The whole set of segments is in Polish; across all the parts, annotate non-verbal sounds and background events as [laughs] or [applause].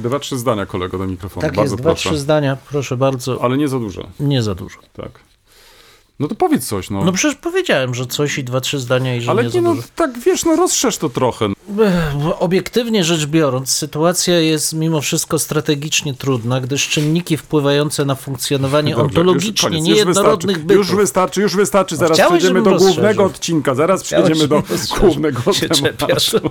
Dwa, trzy zdania, kolego, do mikrofonu. Tak bardzo jest, dwa, proszę. trzy zdania, proszę bardzo. Ale nie za dużo, Nie za dużo. tak. No to powiedz coś, no. No przecież powiedziałem, że coś i dwa, trzy zdania i że Ale nie nie, no, dużo. tak wiesz, no rozszerz to trochę. Obiektywnie rzecz biorąc, sytuacja jest mimo wszystko strategicznie trudna, gdyż czynniki wpływające na funkcjonowanie Dobrze, ontologicznie już koniec, niejednorodnych już bytów. już wystarczy, już wystarczy. Zaraz Chciałeś, przejdziemy do głównego odcinka, zaraz Chciałeś, przejdziemy do głównego tematu. [laughs]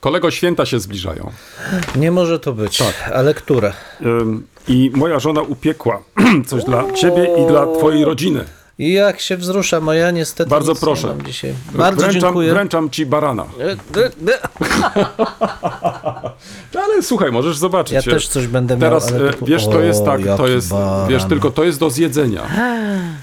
Kolego, święta się zbliżają. Nie może to być. Tak. Ale które? I moja żona upiekła [clears throat] coś dla ciebie i dla twojej rodziny. I jak się wzrusza moja, niestety Bardzo proszę. Nie mam dzisiaj. Bardzo wręczam, dziękuję. Wręczam ci barana. E, e, e. No, [laughs] ale słuchaj, możesz zobaczyć. Ja też coś będę miał, Teraz ale e, to- wiesz, to jest O, tak, to jaki jest, baran. wiesz, tylko to jest do zjedzenia.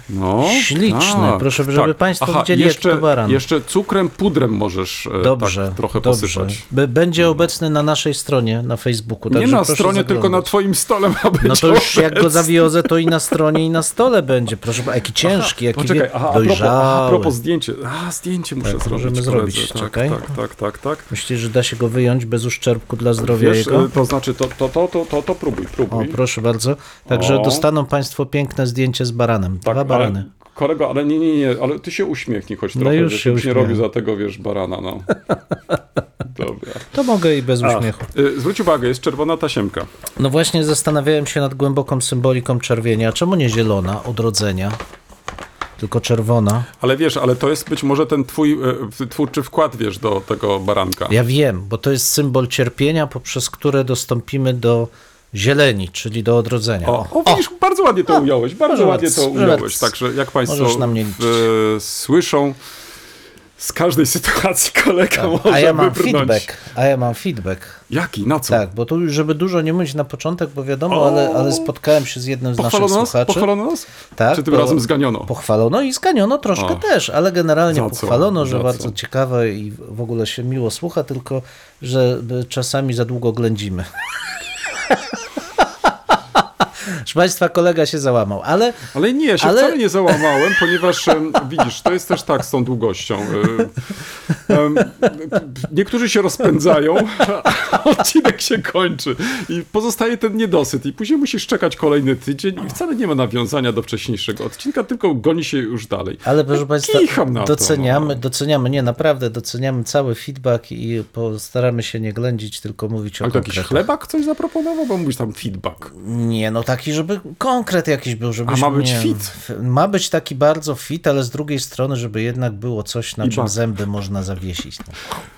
No, Śliczny. Proszę, żeby państwo widzieli, jaki jeszcze, to baran. Jeszcze cukrem, pudrem możesz e, Dobrze, tak trochę dobrze. posypać. Będzie obecny na naszej stronie na Facebooku. Nie na stronie, tylko na zaglądać. twoim stole ma być No to już jak go obecny. zawiozę, to i na stronie, i na stole będzie. Proszę, jaki ciężki, jaki Poczekaj, wie- aha, a, propos, a propos zdjęcie. A, zdjęcie muszę Tak, zrobić. możemy zrobić, Tak, czekaj. tak, tak, tak, tak. Myślisz, że da się go wyjąć bez uszczerbku dla zdrowia Wiesz, jego? e, to znaczy, to, to, to, to, to, to próbuj, O, próbuj. proszę bardzo. Także O. dostaną Państwo piękne zdjęcie z baranem. Tak, Dwa barany. Ale, kolego, ale nie, nie, nie, ale ty się uśmiechnij choć trochę, już się nie robił za tego, wiesz, barana, no. [laughs] Dobra. To mogę i bez uśmiechu. Y, Zwróć uwagę, jest czerwona tasiemka. No właśnie zastanawiałem się nad głęboką symboliką czerwienia. Czemu nie zielona odrodzenia, tylko czerwona? Ale wiesz, ale to jest być może ten twój e, twórczy wkład, wiesz, do tego baranka. Ja wiem, bo to jest symbol cierpienia, poprzez które dostąpimy do zieleni, czyli do odrodzenia. O, o, widzisz, bardzo ładnie to ująłeś, bardzo ładnie to ująłeś. Także jak Państwo liczyć. e, słyszą, z każdej sytuacji kolega może Tak. A ja mam wybrnąć. feedback. A ja mam feedback. Jaki? Na co? Tak, bo tu, żeby dużo nie mówić na początek, bo wiadomo, ale, ale spotkałem się z jednym z naszych Pochwalono nas? słuchaczy. Pochwalono nas? Tak, Czy tym bo- razem zganiono? Pochwalono i zganiono troszkę O. też, ale generalnie Za co? pochwalono, że Za bardzo co? ciekawe i w ogóle się miło słucha, tylko że czasami za długo ględzimy. [laughs] Proszę Państwa, kolega się załamał, ale Ale nie, ja się Ale- wcale nie załamałem, ponieważ widzisz, to jest też tak z tą długością. Niektórzy się rozpędzają, a odcinek się kończy i pozostaje ten niedosyt i później musisz czekać kolejny tydzień i wcale nie ma nawiązania do wcześniejszego odcinka, tylko goni się już dalej. Ale proszę Państwa, Kicham na to, doceniamy, no. doceniamy, nie naprawdę, doceniamy cały feedback i postaramy się nie ględzić, tylko mówić o Ale to jakiś chlebak coś zaproponował, bo mówisz tam feedback. Nie, no taki, żeby konkret jakiś był, żeby A ma być fit? Ma być taki bardzo fit, ale z drugiej strony, żeby jednak było coś, na I czym bak. zęby można zawiesić. No.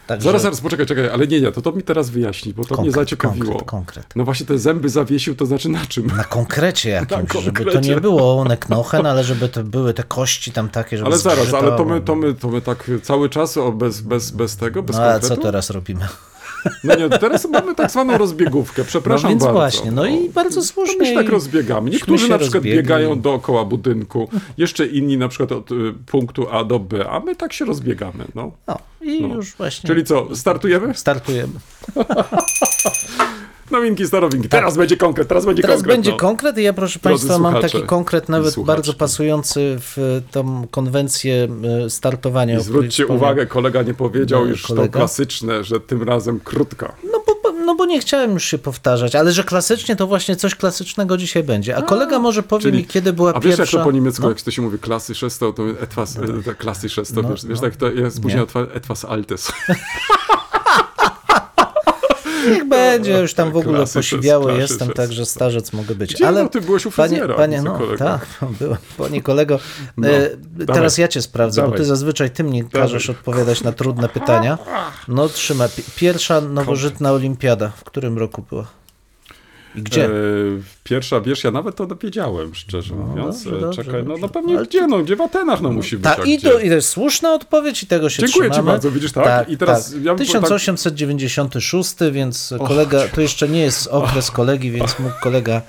Także Zaraz, zaraz, poczekaj, czekaj, ale nie, nie, to to mi teraz wyjaśni, bo to mnie Konkret, zaciekawiło. konkret, konkret. No właśnie te zęby zawiesił, to znaczy na czym? na konkrecie [laughs] jakimś, Na żeby to konkrecie. nie było one knochen, ale żeby to były te kości tam takie, żeby Ale zaraz, ale to my, to my, to my tak cały czas o, bez, bez, bez tego, bez No a co teraz robimy? No nie, teraz mamy tak zwaną rozbiegówkę, No przepraszam więc bardzo. właśnie, no i bardzo To słusznie. my się tak rozbiegamy. Niektórzy na przykład rozbiegli. biegają dookoła budynku, jeszcze inni na przykład od y, punktu A do B, a my tak się rozbiegamy. No. No i No. już właśnie Czyli co, startujemy? startujemy. [laughs] Nowinki, starowinki. Teraz będzie konkret, teraz będzie Teraz konkret. będzie no. konkret i ja proszę Drodzy Państwa mam taki konkret nawet bardzo pasujący w tą konwencję e, startowania. I zwróćcie uwagę, kolega nie powiedział No, już to kolega? klasyczne, że tym razem krótka. No bo, no bo nie chciałem już się powtarzać, ale że klasycznie to właśnie coś klasycznego dzisiaj będzie. A kolega może powie Czyli- mi, kiedy była A wiesz pierwsza... jak to po niemiecku, no, jak to się mówi klasy szesto, to etwas, no, klasy szesto, No, wiesz, wiesz no. tak to jest później Nie. etwas, etwas altes. [laughs] Niech będzie, już tam w ogóle Klasy, posiwiały jestem, także starzec mogę być. Gdzie? Ale No, ty byłeś u panie, panie no tak, byłem, panie kolego. No, e, dawaj. teraz ja cię sprawdzę, bo Dawaj. ty zazwyczaj ty mnie każesz odpowiadać na trudne pytania. No trzymaj. Pi- Pierwsza nowożytna olimpiada, w którym roku była? Gdzie? E, pierwsza, wiesz, ja nawet to wiedziałem, szczerze mówiąc. dobrze, dobrze, Czekaj, no, dobrze. no pewnie Ale gdzie, no gdzie w Atenach, no musi być. Tak, a i to, i to jest słuszna odpowiedź i tego się Dziękuję ci trzymamy. bardzo, widzisz, tak? I teraz ja bym tak- 1896, więc kolega, to jeszcze nie jest okres kolegi, więc mógł kolega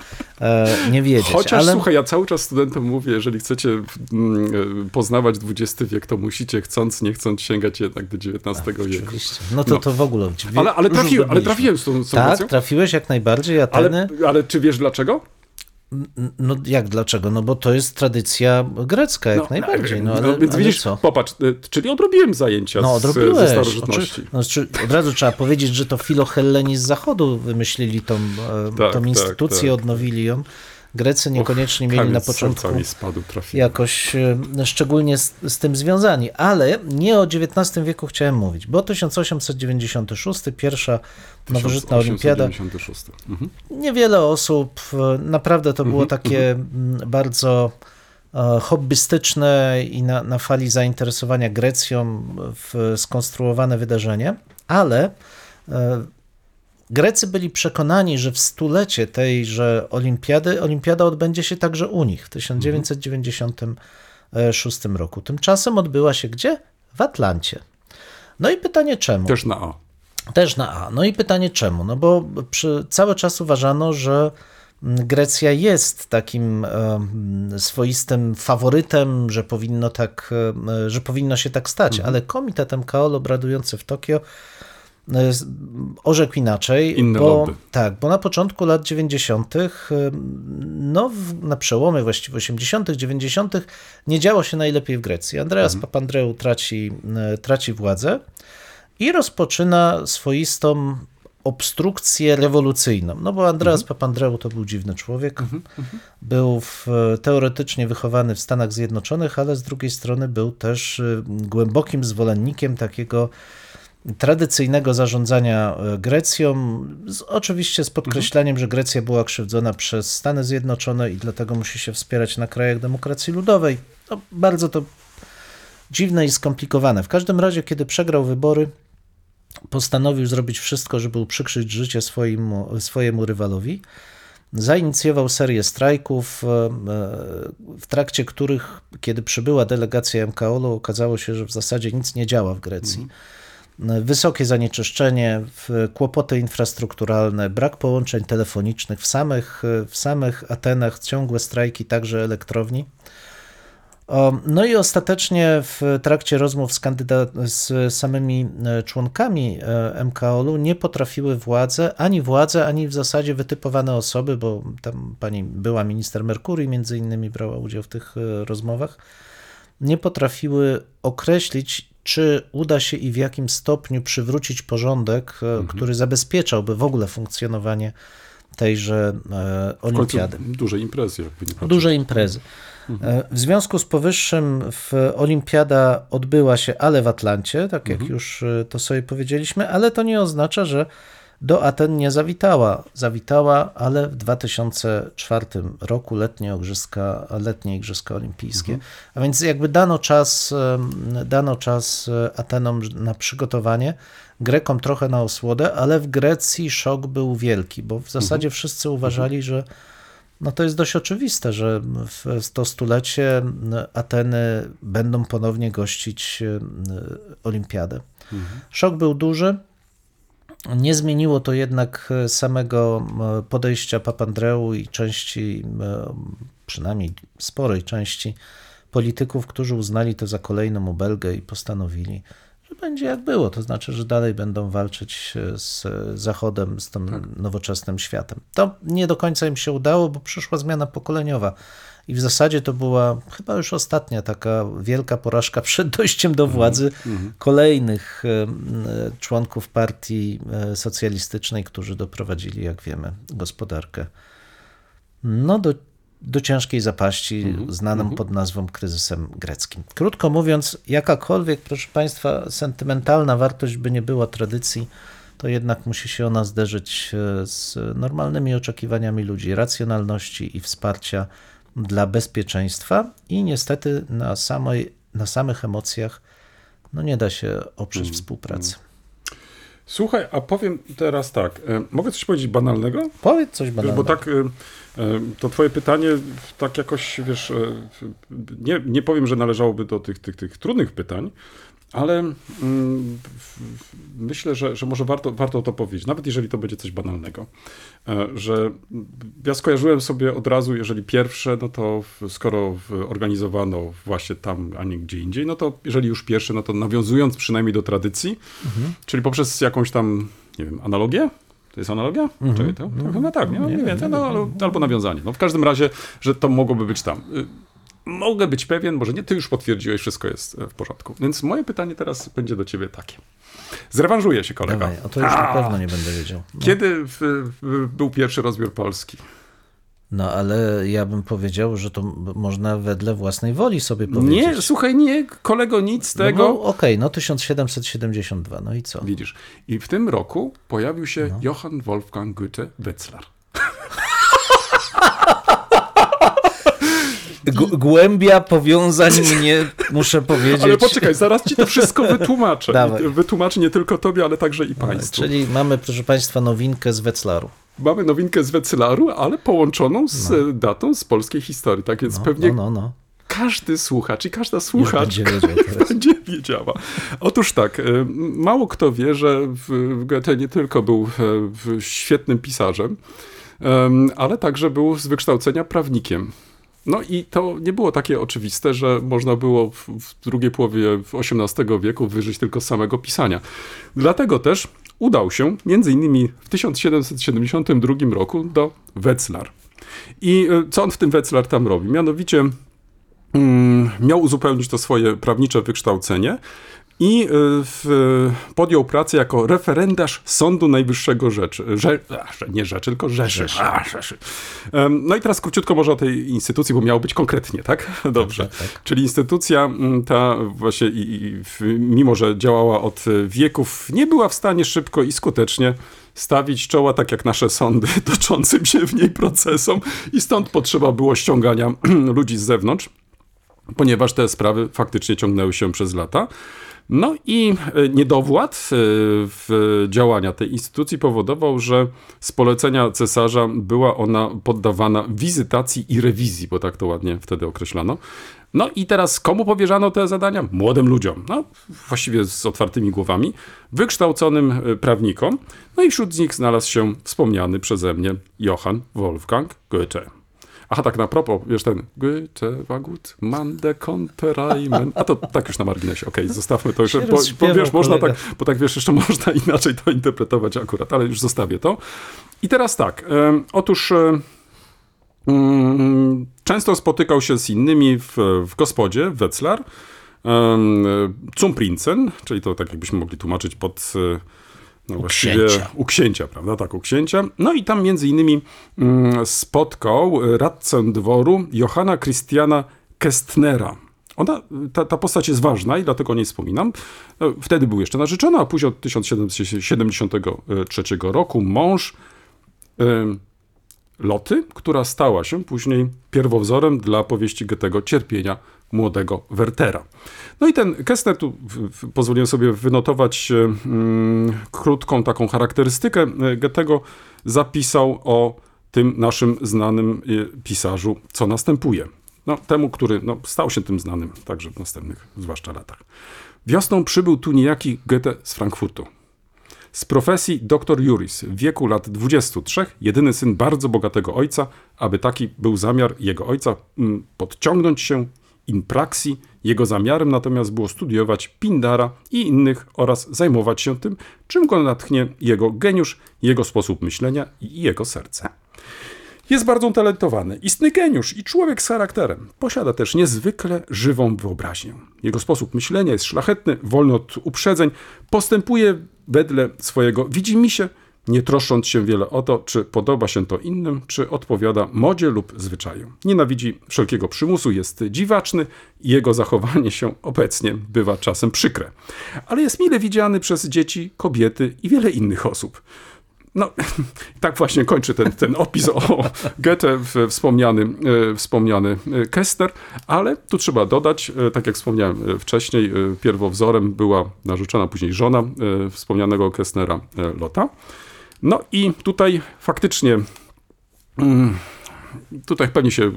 nie wiedzieć. Chociaż ale słuchaj, ja cały czas studentom mówię, jeżeli chcecie mm, e, poznawać XX wiek, to musicie chcąc, nie chcąc sięgać jednak do XIX wieku. Oczywiście. No to, to w ogóle. Ale, ale, trafiłem, ale trafiłem z tą, z tą Tak, trafiłeś jak najbardziej, ale, Ateny. ale czy wiesz dlaczego? No jak, dlaczego? No bo to jest tradycja grecka, jak najbardziej. No, ale, więc ale widzisz, co? popatrz, e, czyli odrobiłem zajęcia No z, ze odrobiłeś. starożytności. Oczy- No, czy, od razu trzeba powiedzieć, że to filohelleni z zachodu wymyślili tą, e, Tak, tą tak, instytucję, tak. odnowili ją. Grecy niekoniecznie mieli na początku jakoś e, szczególnie z, z tym związani. Ale nie o XIX wieku chciałem mówić, bo 1896, pierwsza nowożytna olimpiada, 1896. Mhm. niewiele osób, e, naprawdę to było takie mm, bardzo e, hobbystyczne i na, na fali zainteresowania Grecją w skonstruowane wydarzenie, ale Grecy byli przekonani, że w stulecie tejże olimpiady, olimpiada odbędzie się także u nich w 1996 roku. Tymczasem odbyła się gdzie? W Atlancie. No i pytanie czemu? Też na A. Też na A. No i pytanie czemu? No bo przy, cały czas uważano, że mm, Grecja jest takim swoistym faworytem, że powinno, tak, e, że powinno się tak stać, Mhm. ale komitet MKOL obradujący w Tokio e, orzekł inaczej. Inne bo, lobby. Tak, bo na początku lat 90., em, no w, na przełomie właściwie 80., 90., nie działo się najlepiej w Grecji. Andreas Mhm. Papandreou traci, e, traci władzę i rozpoczyna swoistą obstrukcję rewolucyjną. No bo Andreas Papandreou to był dziwny człowiek. Był w, teoretycznie wychowany w Stanach Zjednoczonych, ale z drugiej strony był też y, głębokim zwolennikiem takiego tradycyjnego zarządzania e, Grecją, z, oczywiście z podkreśleniem, że Grecja była krzywdzona przez Stany Zjednoczone i dlatego musi się wspierać na krajach demokracji ludowej. No, bardzo to dziwne i skomplikowane. W każdym razie, kiedy przegrał wybory, postanowił zrobić wszystko, żeby uprzykrzyć życie swoim, swojemu rywalowi. Zainicjował serię strajków, e, e, w trakcie których, kiedy przybyła delegacja MKOL-u, okazało się, że w zasadzie nic nie działa w Grecji. Wysokie zanieczyszczenie, kłopoty infrastrukturalne, brak połączeń telefonicznych w samych, w samych Atenach, ciągłe strajki także elektrowni. No i ostatecznie w trakcie rozmów z, kandyda- z samymi e, członkami e, MKOL-u nie potrafiły władze, ani władze, ani w zasadzie wytypowane osoby, bo tam pani była minister Merkurii między innymi brała udział w tych e, rozmowach, nie potrafiły określić, czy uda się i w jakim stopniu przywrócić porządek, e, który zabezpieczałby w ogóle funkcjonowanie tejże e, olimpiady duże imprezy, jakby nie patrzeć. duże imprezy. E, W związku z powyższym w olimpiada odbyła się, ale w Atlancie, tak jak już e, to sobie powiedzieliśmy, ale to nie oznacza, że do Aten nie zawitała. Zawitała, ale w 2004 roku letnie igrzyska, letnie igrzyska olimpijskie. A więc jakby dano czas, dano czas e, Atenom na przygotowanie, Grekom trochę na osłodę, ale w Grecji szok był wielki, bo w zasadzie wszyscy uważali, że no to jest dość oczywiste, że w to stulecie Ateny będą ponownie gościć olimpiadę. Szok był duży. Nie zmieniło to jednak samego e, podejścia Papandreou i części, e, przynajmniej sporej części polityków, którzy uznali to za kolejną obelgę i postanowili, że będzie jak było. To znaczy, że dalej będą walczyć e, z Zachodem, z tym nowoczesnym światem. To nie do końca im się udało, bo przyszła zmiana pokoleniowa. I w zasadzie to była chyba już ostatnia taka wielka porażka [laughs] przed dojściem do władzy kolejnych e, członków partii e, socjalistycznej, którzy doprowadzili, jak wiemy, gospodarkę no, do, do ciężkiej zapaści, znaną pod nazwą kryzysem greckim. Krótko mówiąc, jakakolwiek, proszę Państwa, sentymentalna wartość by nie była tradycji, to jednak musi się ona zderzyć e, z normalnymi oczekiwaniami ludzi, racjonalności i wsparcia dla bezpieczeństwa i niestety na, samej, na samych emocjach no nie da się oprzeć Mm, współpracy. Słuchaj, a powiem teraz tak. E, mogę coś powiedzieć banalnego? Powiedz coś banalnego. bo tak, e, e, to twoje pytanie tak jakoś, wiesz, nie, nie powiem, że należałoby do tych, tych, tych trudnych pytań, ale mm, myślę, że, że może warto, warto to powiedzieć, nawet jeżeli to będzie coś banalnego, E, że ja skojarzyłem sobie od razu, jeżeli pierwsze, no to skoro organizowano właśnie tam, a nie gdzie indziej, no to jeżeli już pierwsze, no to nawiązując przynajmniej do tradycji, czyli poprzez jakąś tam, nie wiem, analogię, to jest analogia? Czekaj, to? to chyba tak, nie? No, mniej więcej, no, albo, albo nawiązanie. No, w każdym razie, że to mogłoby być tam. Mogę być pewien, może nie, ty już potwierdziłeś, wszystko jest e, w porządku. Więc moje pytanie teraz będzie do ciebie takie. Zrewanżuję się, kolega. Dawaj, o to już na pewno nie będę wiedział. No. Kiedy w, w, był pierwszy rozbiór Polski? No ale ja bym powiedział, że to można wedle własnej woli sobie powiedzieć. Nie, słuchaj, nie, kolego, nic z No, tego. no, Okej, no 1772, no i co? Widzisz. I w tym roku pojawił się Johann Wolfgang Goethe Wetzlar. [laughs] G- głębia powiązań mnie, muszę powiedzieć. Ale poczekaj, zaraz ci to wszystko wytłumaczę. Dawaj. Wytłumaczę nie tylko tobie, ale także i państwu. Czyli mamy, proszę Państwa, nowinkę z Wetzlaru. Mamy nowinkę z Wetzlaru, ale połączoną z e, datą z polskiej historii. Tak więc No, pewnie no, no, no. każdy słuchacz i każda słuchaczka będzie wiedział [laughs] będzie wiedziała. Otóż tak, e, mało kto wie, że Goethe nie tylko był e, świetnym pisarzem, em, ale także był z wykształcenia prawnikiem. No i to nie było takie oczywiste, że można było w, w drugiej połowie XVIII wieku wyżyć tylko z samego pisania. Dlatego też udał się między innymi w 1772 roku do Wetzlar. I e, co on w tym Wetzlar tam robi? Mianowicie mm, miał uzupełnić to swoje prawnicze wykształcenie i y, w, podjął pracę jako referendarz Sądu Najwyższego Rzeczy. Rze, nie Rzeczy, tylko Rzeszy. Rzeszy. A, Rzeszy. No i teraz króciutko może o tej instytucji, bo miało być konkretnie, tak? Dobrze. tak, tak. Czyli instytucja mm, ta właśnie, i, i, mimo że działała od y, wieków, nie była w stanie szybko i skutecznie stawić czoła, tak jak nasze sądy, [laughs] toczącym się w niej procesom i stąd potrzeba było ściągania [clears throat] ludzi z zewnątrz ponieważ te sprawy faktycznie ciągnęły się przez lata. No i e, niedowład e, w działania tej instytucji powodował, że z polecenia cesarza była ona poddawana wizytacji i rewizji, bo tak to ładnie wtedy określano. No i teraz komu powierzano te zadania? Młodym ludziom, no, właściwie z otwartymi głowami, wykształconym e, prawnikom. No i wśród nich znalazł się wspomniany przeze mnie Johann Wolfgang Goethe. Aha, tak na propos, wiesz, ten Goethe war gut, man der konnte reimen. A to tak już na marginesie, okej, [laughs] zostawmy to. Już, bo, bo wiesz, można tak, bo tak wiesz, jeszcze [laughs] można inaczej to interpretować akurat, ale już zostawię to. I teraz tak, em, otóż mm, często spotykał się z innymi w, w gospodzie, w Wetzlar, um, zum Prinzen, czyli to tak jakbyśmy mogli tłumaczyć pod... No właściwie księcia. u księcia, prawda? Tak, u księcia. No i tam między innymi mm, spotkał radcę dworu Johanna Christiana Kestnera. Ona, ta, ta postać jest ważna i dlatego o niej wspominam. No, Wtedy był jeszcze narzeczony, a później od 1773 roku mąż em, Loty, która stała się później pierwowzorem dla powieści Goethego Cierpienia młodego Wertera. No i ten Kessner, tu pozwoliłem sobie wynotować e, mm, krótką taką charakterystykę e, Goethego, zapisał o tym naszym znanym e, pisarzu, co następuje. No, temu, który no, stał się tym znanym także w następnych, zwłaszcza latach. Wiosną przybył tu niejaki Goethe z Frankfurtu. Z profesji doktor juris, w wieku lat 23, jedyny syn bardzo bogatego ojca, aby taki był zamiar jego ojca mm, podciągnąć się in praxi. Jego zamiarem natomiast było studiować Pindara i innych oraz zajmować się tym, czym go natchnie jego geniusz, jego sposób myślenia i jego serce. Jest bardzo utalentowany, istny geniusz i człowiek z charakterem. Posiada też niezwykle żywą wyobraźnię. Jego sposób myślenia jest szlachetny, wolny od uprzedzeń, postępuje wedle swojego widzimisię, nie troszcząc się wiele o to, czy podoba się to innym, czy odpowiada modzie lub zwyczaju. Nienawidzi wszelkiego przymusu, jest dziwaczny i jego zachowanie się obecnie bywa czasem przykre. Ale jest mile widziany przez dzieci, kobiety i wiele innych osób. No, [laughs] tak właśnie kończy ten, ten opis o Goethe, wspomniany, e, wspomniany e, Kester, ale tu trzeba dodać, e, tak jak wspomniałem wcześniej, pierwowzorem była narzeczona, później żona wspomnianego Kestnera, Lota. No i tutaj faktycznie mm, tutaj pewnie się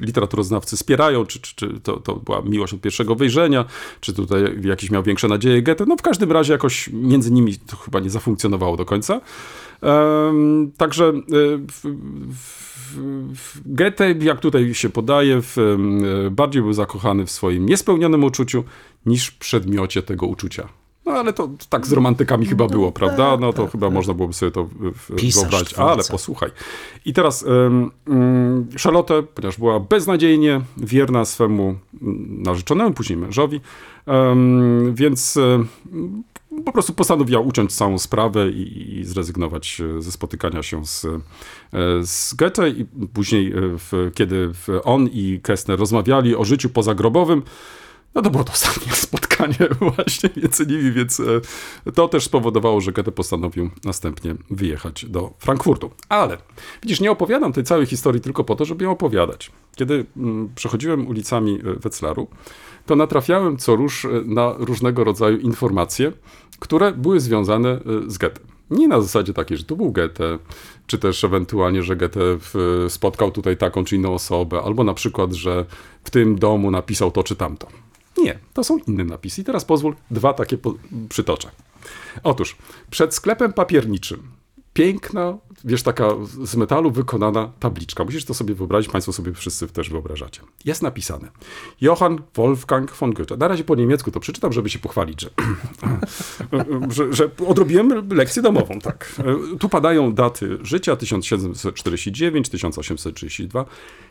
literaturoznawcy spierają, czy, czy, czy to, to, była miłość od pierwszego wejrzenia, czy tutaj jakieś miał większe nadzieje Goethe. No w każdym razie jakoś między nimi to chyba nie zafunkcjonowało do końca. Um, także e, Goethe, jak tutaj się podaje, w, bardziej był zakochany w swoim niespełnionym uczuciu niż w przedmiocie tego uczucia. No ale to tak z romantykami chyba było, no, prawda? No to tak, chyba tak. można byłoby sobie to wyobrazić. Ale posłuchaj. I teraz um, Charlotte, ponieważ była beznadziejnie wierna swemu narzeczonemu, później mężowi, um, więc um, po prostu postanowiła uciąć całą sprawę i, i, zrezygnować ze spotykania się z, e, z Goethe. I później, e, w, kiedy on i Kessner rozmawiali o życiu pozagrobowym, no to było to ostatnie [laughs] spotkanie właśnie między nimi, więc e, to też spowodowało, że Goethe postanowił następnie wyjechać do Frankfurtu. Ale widzisz, nie opowiadam tej całej historii tylko po to, żeby ją opowiadać. Kiedy mm, przechodziłem ulicami e, Wetzlaru, to natrafiałem co róż e, na różnego rodzaju informacje, które były związane z Goethe. Nie na zasadzie takiej, że to był Goethe, czy też ewentualnie, że Goethe spotkał tutaj taką czy inną osobę, albo na przykład, że w tym domu napisał to czy tamto. Nie, to są inne napisy. I teraz pozwól, dwa takie przytoczę. Otóż, przed sklepem papierniczym piękna, wiesz, taka z metalu wykonana tabliczka. Musisz to sobie wyobrazić, Państwo sobie wszyscy też wyobrażacie. Jest napisane Johann Wolfgang von Goethe. Na razie po niemiecku to przeczytam, żeby się pochwalić, że, [clears throat] że, że odrobiłem lekcję domową, tak. Tu padają daty życia 1749, 1832.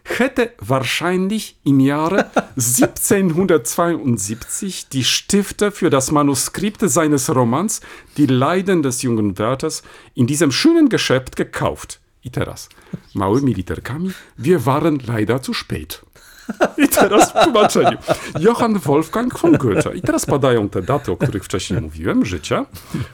Hätte wahrscheinlich im Jahre 1772 die Stifte für das Manuskript seines Romans Die Leiden des jungen Werthers in diesem schönen Geschäft gekauft. I teraz, małymi literkami, wir waren leider zu spät. I teraz w tłumaczeniu. Johann Wolfgang von Goethe. I teraz padają te daty, o których wcześniej mówiłem, życia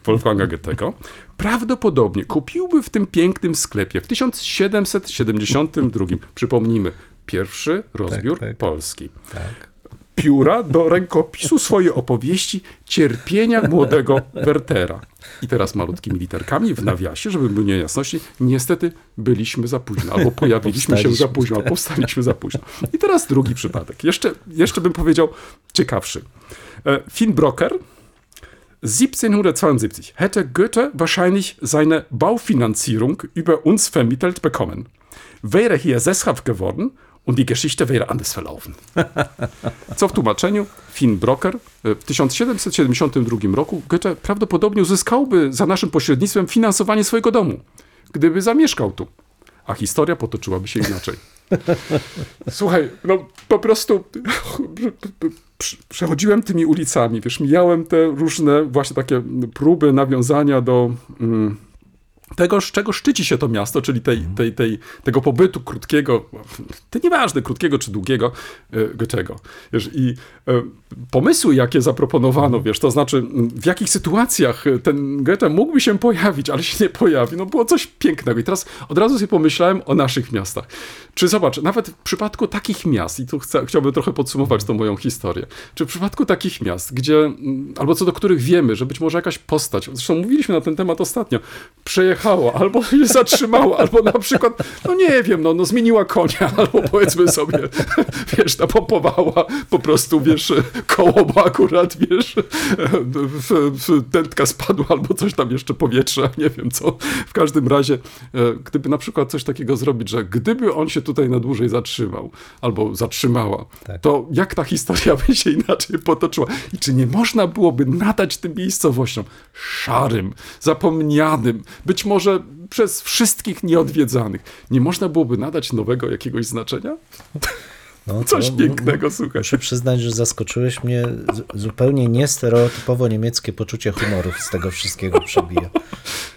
Wolfganga Goethego. Prawdopodobnie kupiłby w tym pięknym sklepie w 1772, przypomnijmy, pierwszy rozbiór tak, tak. Polski. Tak pióra do rękopisu swojej opowieści Cierpienia młodego Wertera. I teraz malutkimi literkami w nawiasie, żeby były niejasności, niestety byliśmy za późno, albo [laughs] pojawiliśmy się za późno, albo powstaliśmy za późno. I teraz drugi przypadek. Jeszcze, jeszcze bym powiedział ciekawszy. E, Finn Brocker 1772 hätte Goethe wahrscheinlich seine Baufinanzierung über uns vermittelt bekommen. Wäre hier sesshaft geworden und die Geschichte wäre anders verlaufen. [laughs] Co w tłumaczeniu Finn Brocker w 1772 roku Goethe prawdopodobnie uzyskałby za naszym pośrednictwem finansowanie swojego domu, gdyby zamieszkał tu. A historia potoczyłaby się inaczej. [laughs] Słuchaj, no po prostu [laughs] przechodziłem tymi ulicami, wiesz, mijałem te różne właśnie takie próby nawiązania do... Mm, tego, z czego szczyci się to miasto, czyli tej, mhm. tej, tej, tego pobytu krótkiego, to nieważne, krótkiego czy długiego, e, Goethego. Wiesz, I e, pomysły, jakie zaproponowano, wiesz, to znaczy w jakich sytuacjach ten Goethe mógłby się pojawić, ale się nie pojawi, no było coś pięknego. I teraz od razu sobie pomyślałem o naszych miastach. Czy zobacz, nawet w przypadku takich miast, i tu chcę, chciałbym trochę podsumować tą moją historię, czy w przypadku takich miast, gdzie, albo co do których wiemy, że być może jakaś postać, zresztą mówiliśmy na ten temat ostatnio, przejechała, albo [laughs] się zatrzymała, albo na przykład, no nie wiem, no, no zmieniła konia, [laughs] albo powiedzmy sobie, wiesz, napompowała po prostu, wiesz, koło, bo akurat, wiesz, tętka spadła, albo coś tam jeszcze powietrze, nie wiem co. W każdym razie, e, gdyby na przykład coś takiego zrobić, że gdyby on się tutaj na dłużej zatrzymał, albo zatrzymała, tak. to jak ta historia [laughs] by się inaczej potoczyła? I czy nie można byłoby nadać tym miejscowościom szarym, zapomnianym, być może przez wszystkich nieodwiedzanych, nie można byłoby nadać nowego jakiegoś znaczenia? [laughs] No, Coś to- pięknego, słuchaj. Muszę przyznać, że zaskoczyłeś mnie. Zupełnie niestereotypowo niemieckie poczucie humoru z tego wszystkiego przebija.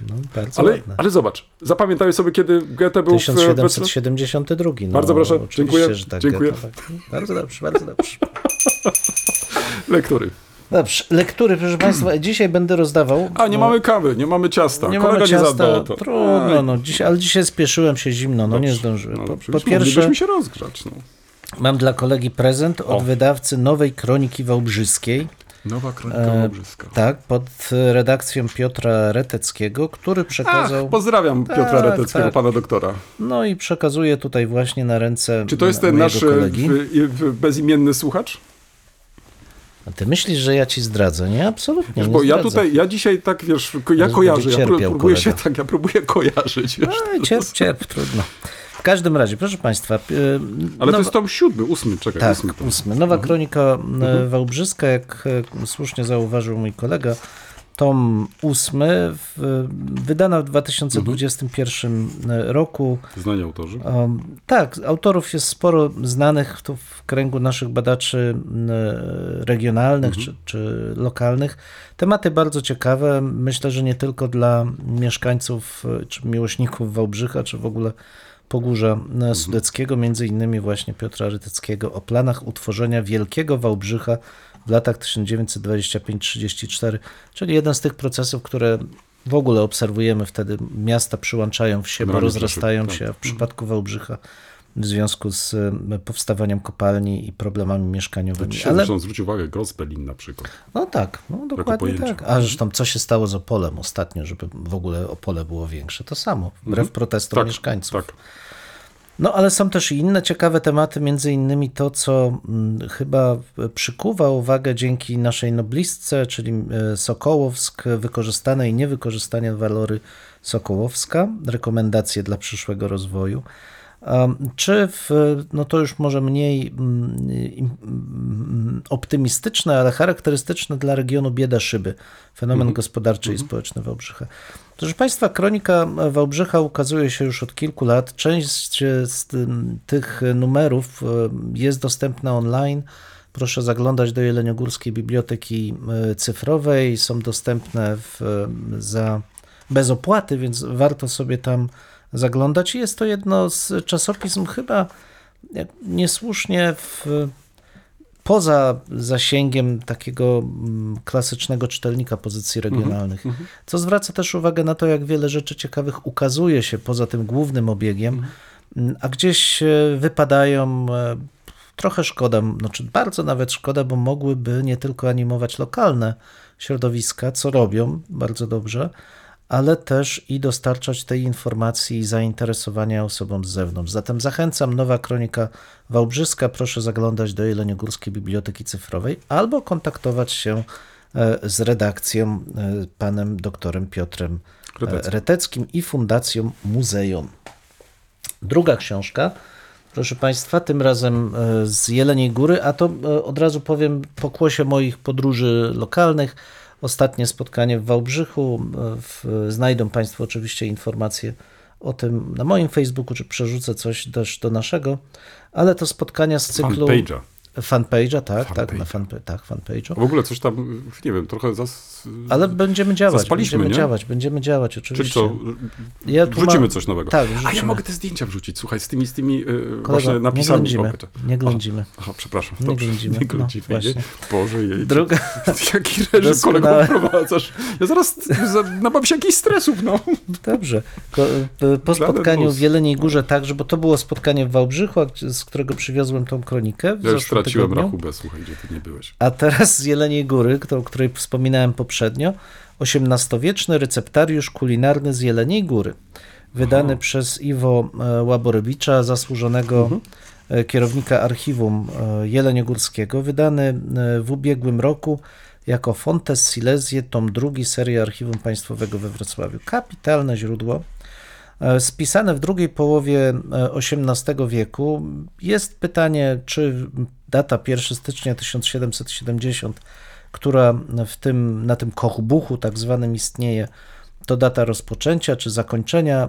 No, bardzo Ale, ładne. ale zobacz, zapamiętałeś sobie, kiedy Goethe był w... 1772. No, Bardzo proszę, dziękuję, że tak, dziękuję. Goethe, tak. Bardzo dobrze, bardzo dobrze. [laughs] Lektury. Dobrze, lektury, proszę Państwa. [clears throat] Dzisiaj będę rozdawał. A, nie bo mamy kawy, nie mamy ciasta. nie Kolega mamy nie ciasta. zadbał o to. Trudno, no, dzisiaj, ale dzisiaj spieszyłem się zimno, no nie zdążyłem. No, Po, dobrze, po pierwsze, moglibyśmy się rozgrzać. No. Mam dla kolegi prezent od O. wydawcy Nowej Kroniki Wałbrzyskiej. Nowa kronika E, Wałbrzyska. Tak, pod redakcją Piotra Reteckiego, który przekazał. Ach, pozdrawiam Piotra Tak, Reteckiego, tak. pana doktora. No i przekazuje tutaj właśnie na ręce. Czy to jest ten nasz e, kolegi. w, w, bezimienny słuchacz? A ty myślisz, że ja ci zdradzę? Nie, absolutnie. Wiesz, nie bo ja tutaj, ja dzisiaj tak, wiesz, ja kojarzę, ja próbuję się kolega. tak, ja próbuję kojarzyć, wiesz. Aj, cierp, cierp, trudno. W każdym razie, proszę Państwa. y, Ale nowa- to jest tom siódmy, ósmy, czekaj, Tak, ósmy ósmy. Nowa kronika e, Wałbrzyska, jak e, słusznie zauważył mój kolega, tom ósmy, wydana w 2021 roku. Znani autorzy. Um, tak, autorów jest sporo znanych tu w kręgu naszych badaczy regionalnych czy, czy lokalnych. Tematy bardzo ciekawe. Myślę, że nie tylko dla mieszkańców czy miłośników Wałbrzycha, czy w ogóle Pogórza e, Sudeckiego, między innymi właśnie Piotra Rytyckiego o planach utworzenia Wielkiego Wałbrzycha w latach 1925-34, czyli jeden z tych procesów, które w ogóle obserwujemy wtedy. Miasta przyłączają w siebie, rozrastają tak. się, a w przypadku Wałbrzycha w związku z e, powstawaniem kopalni i problemami mieszkaniowymi. Dzisiaj Ale zresztą zwróć uwagę, Grossbelin na przykład. no tak, no dokładnie tak. A zresztą co się stało z Opolem ostatnio, żeby w ogóle Opole było większe? To samo, wbrew protestom Tak, mieszkańców. tak. No ale są też inne ciekawe tematy, między innymi to, co mm, chyba przykuwa uwagę dzięki naszej noblistce, czyli e, Sokołowsk, wykorzystane i niewykorzystane walory Sokołowska, rekomendacje dla przyszłego rozwoju. Czy w, no to już może mniej mm, mm, optymistyczne, ale charakterystyczne dla regionu bieda szyby, fenomen gospodarczy i społeczny Wałbrzycha. Proszę Państwa, kronika Wałbrzycha ukazuje się już od kilku lat. Część z tych numerów jest dostępna online. Proszę zaglądać do Jeleniogórskiej Biblioteki Cyfrowej. Są dostępne w, za, bez opłaty, więc warto sobie tam zaglądać. Jest to jedno z czasopism chyba niesłusznie w, poza zasięgiem takiego mm, klasycznego czytelnika pozycji regionalnych. Co zwraca też uwagę na to, jak wiele rzeczy ciekawych ukazuje się poza tym głównym obiegiem, mm, a gdzieś e, wypadają. e, Trochę szkoda, znaczy bardzo nawet szkoda, bo mogłyby nie tylko animować lokalne środowiska, co robią bardzo dobrze, ale też i dostarczać tej informacji i zainteresowania osobom z zewnątrz. Zatem zachęcam, nowa kronika Wałbrzyska, proszę zaglądać do Jeleniogórskiej Biblioteki Cyfrowej albo kontaktować się e, z redakcją e, panem doktorem Piotrem e, Reteckim. Reteckim i Fundacją Muzeum. Druga książka, proszę Państwa, tym razem z Jeleniej Góry, a to od razu powiem pokłosie moich podróży lokalnych. Ostatnie spotkanie w Wałbrzychu. e, znajdą Państwo oczywiście informacje o tym na moim Facebooku, czy przerzucę coś też do naszego, ale to spotkania z cyklu... Fanpage'a. Fanpage'a, tak, tak, Fanpage'a. na fanpa- tak, fanpage'u. W ogóle coś tam, nie wiem, trochę zas... Ale będziemy działać, Zaspaliśmy, będziemy nie? działać, będziemy działać, Czyli oczywiście. co, Ja wrzucimy mam- coś nowego. Tak, A ja wrzucimy. mogę te zdjęcia wrzucić, słuchaj, z tymi, z tymi yy, Kolego, właśnie nie napisami. ględzimy, O, to- nie ględzimy. Aha, przepraszam, Nie dobrze, ględzimy, nie no, ględzimy. nie? Boże jej. Druga, [laughs] Jaki reżim kolego Doskonałe. wprowadzasz? Ja zaraz za- nabam się jakichś stresów, no. Dobrze. Ko- p- Po Żaden spotkaniu w Jeleniej Górze także, bo to było spotkanie w Wałbrzychu, z którego przywiozłem tą kronikę w Ja już straciłem tygodniu. rachubę, słuchaj, gdzie ty nie byłeś. A teraz z Jeleniej Góry, o której wspominałem poprzednio, XVIII-wieczny receptariusz kulinarny z Jeleniej Góry, wydany Aha. przez Iwo e, Łaborowicza, zasłużonego Mhm. e, kierownika archiwum e, jeleniogórskiego, wydany w ubiegłym roku jako Fontes Silesie, tom drugi serii Archiwum Państwowego we Wrocławiu. Kapitalne źródło. E, Spisane w drugiej połowie e, XVIII wieku. Jest pytanie, czy data 1 stycznia 1770, która w tym, na tym kochbuchu tak zwanym istnieje, to data rozpoczęcia czy zakończenia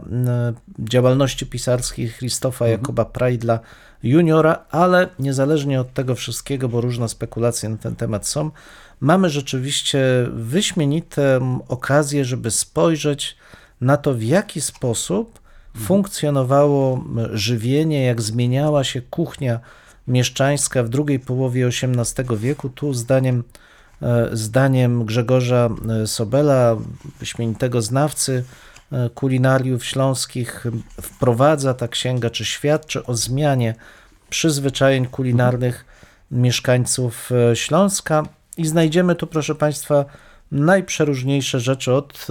y, działalności pisarskiej Christofa Jakoba Prajdla juniora, ale niezależnie od tego wszystkiego, bo różne spekulacje na ten temat są, mamy rzeczywiście wyśmienitą okazję, żeby spojrzeć na to, w jaki sposób funkcjonowało żywienie, jak zmieniała się kuchnia mieszczańska w drugiej połowie XVIII wieku. Tu zdaniem, e, zdaniem Grzegorza e, Sobela, wyśmienitego znawcy e, kulinariów śląskich, wprowadza ta księga, czy świadczy o zmianie przyzwyczajeń kulinarnych mieszkańców Śląska i znajdziemy tu, proszę Państwa, najprzeróżniejsze rzeczy od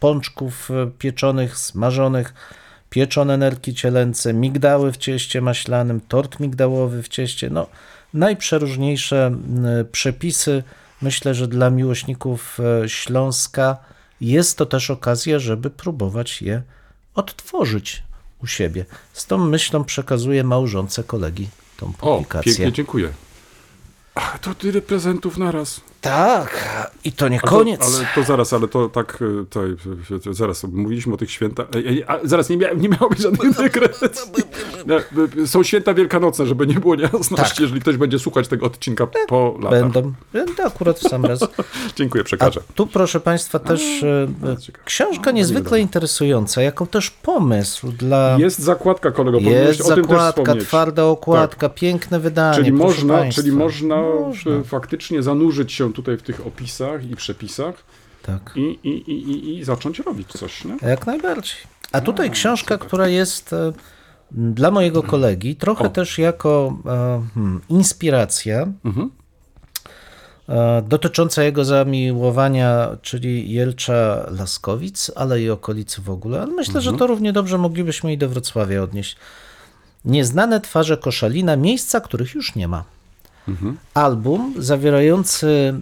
pączków pieczonych, smażonych, pieczone nerki cielęce, migdały w cieście maślanym, tort migdałowy w cieście, no najprzeróżniejsze przepisy. Myślę, że dla miłośników e, Śląska jest to też okazja, żeby próbować je odtworzyć u siebie. Z tą myślą przekazuję małżonce kolegi tą publikację. O, pięknie, dziękuję. Ach, to tyle prezentów naraz. Tak, i to nie A koniec. To, ale to zaraz, ale to tak, e, to, zaraz, mówiliśmy o tych świętach. A, zaraz, nie, mia, nie miało być żadnych [laughs] dekret. Są święta wielkanocne, żeby nie było niejasności, tak. jeżeli ktoś będzie słuchać tego odcinka po latach. Będą, będę akurat w sam raz. [laughs] Dziękuję, przekażę. A tu proszę Państwa też e, książka niezwykle interesująca, jako też pomysł dla... Jest zakładka, kolego, Jest o zakładka, tym też twarda okładka, tak. piękne wydanie, Czyli można, czyli można, można faktycznie zanurzyć się tutaj w tych opisach i przepisach tak. i, i, i, i zacząć robić coś. Nie? Jak najbardziej. A tutaj książka, która jest e, dla mojego kolegi, trochę o. też jako e, hmm, inspiracja. Mhm. E, dotycząca jego zamiłowania, czyli Jelcza Laskowic, ale i okolicy w ogóle. Ale myślę, mhm. że to równie dobrze moglibyśmy i do Wrocławia odnieść. Nieznane twarze Koszalina, miejsca, których już nie ma. Mhm. Album zawierający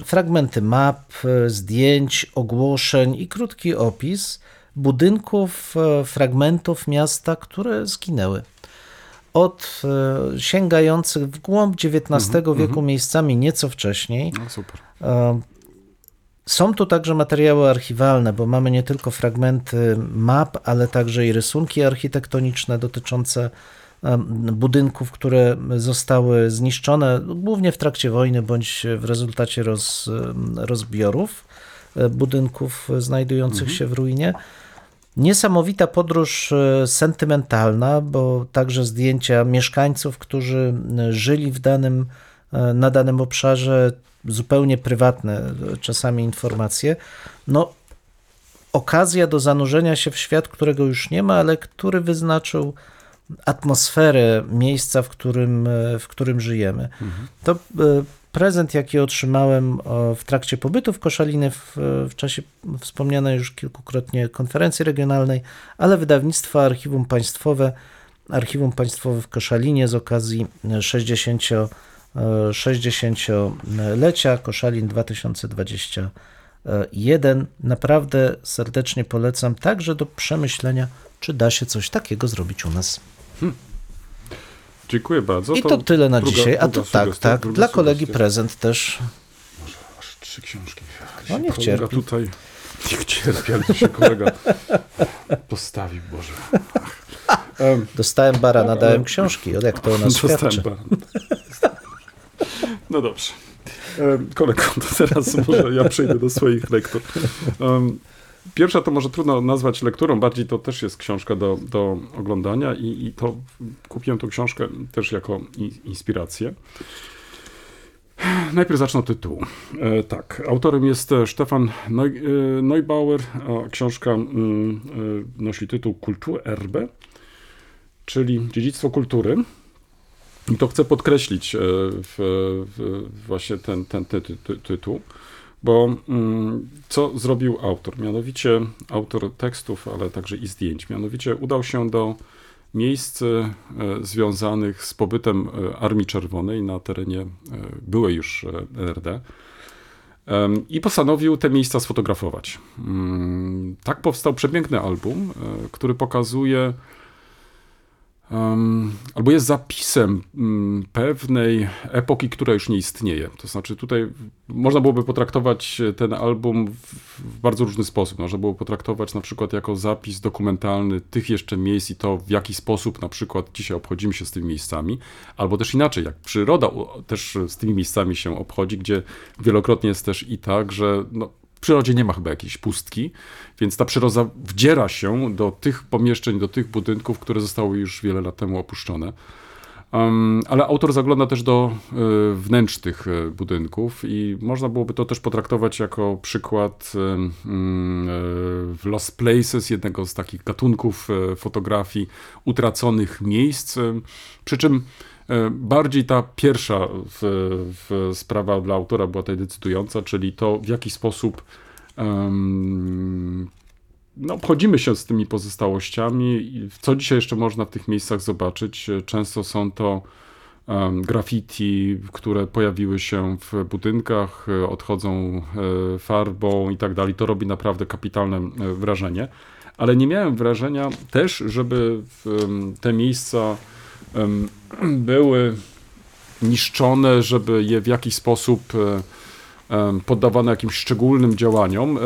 y, fragmenty map, y, zdjęć, ogłoszeń i krótki opis budynków, y, fragmentów miasta, które zginęły. Od sięgających w głąb XIX mhm, wieku mhm. miejscami nieco wcześniej. No, super. Są tu także materiały archiwalne, bo mamy nie tylko fragmenty map, ale także i rysunki architektoniczne dotyczące budynków, które zostały zniszczone głównie w trakcie wojny bądź w rezultacie roz, rozbiorów e, budynków znajdujących mhm. się w ruinie. Niesamowita podróż e, sentymentalna, bo także zdjęcia mieszkańców, którzy żyli w danym, e, na danym obszarze, zupełnie prywatne czasami informacje. No, okazja do zanurzenia się w świat, którego już nie ma, ale który wyznaczył atmosferę miejsca, w którym, e, w którym żyjemy. Mhm. To e, prezent, jaki otrzymałem w trakcie pobytu w Koszaliny w, w czasie wspomnianej już kilkukrotnie konferencji regionalnej, ale wydawnictwa Archiwum Państwowe, Archiwum Państwowe w Koszalinie z okazji 60, 60-lecia Koszalin 2021. Naprawdę serdecznie polecam także do przemyślenia, czy da się coś takiego zrobić u nas. Hmm. Dziękuję bardzo. I to, to tyle na druga, dzisiaj. A to tak, tak. Dla kolegi sugestia. prezent też. Może aż trzy książki. No niech cierpi. tutaj. Niech cierpi, ale się kolega [laughs] postawił, Boże. Um, Dostałem barana, no, dałem książki. Od jak to o nas świadczy. No dobrze. Um, kolego, to teraz [laughs] może ja przejdę do swoich lektur. Um, Pierwsza to może trudno nazwać lekturą, bardziej to też jest książka do, do oglądania i, i to kupiłem tę książkę też jako inspirację. Najpierw zacznę od tytułu. E, tak, autorem jest Stefan e, Neubauer, a książka mm, e, nosi tytuł Kulturerbe, czyli dziedzictwo kultury. I to chcę podkreślić e, w, w, właśnie ten, ten ty, ty, tytuł. Bo mm, co zrobił autor? Mianowicie autor tekstów, ale także i zdjęć. Mianowicie udał się do miejsc e, związanych z pobytem e, Armii Czerwonej na terenie e, byłej już NRD i postanowił te miejsca sfotografować. Mm, tak powstał przepiękny album, który pokazuje albo jest zapisem um, pewnej epoki, która już nie istnieje. To znaczy tutaj można byłoby potraktować ten album w, bardzo różny sposób. Można było potraktować na przykład jako zapis dokumentalny tych jeszcze miejsc i to w jaki sposób na przykład dzisiaj obchodzimy się z tymi miejscami, albo też inaczej, jak przyroda też z tymi miejscami się obchodzi, gdzie wielokrotnie jest też i tak, że no, przyrodzie nie ma chyba jakiejś pustki, więc ta przyroda wdziera się do tych pomieszczeń, do tych budynków, które zostały już wiele lat temu opuszczone. Um, ale autor zagląda też do y, wnętrz tych y, budynków i można byłoby to też potraktować jako przykład y, Lost Places, jednego z takich gatunków fotografii utraconych miejsc. Przy czym bardziej ta pierwsza w, w sprawa dla autora była tutaj decydująca, czyli to w jaki sposób um, no, obchodzimy się z tymi pozostałościami. Co dzisiaj jeszcze można w tych miejscach zobaczyć? Często są to um, graffiti, które pojawiły się w budynkach, odchodzą e, farbą i tak dalej. To robi naprawdę kapitalne e, wrażenie. Ale nie miałem wrażenia też, żeby te miejsca były niszczone, żeby je w jakiś sposób e, poddawane jakimś szczególnym działaniom.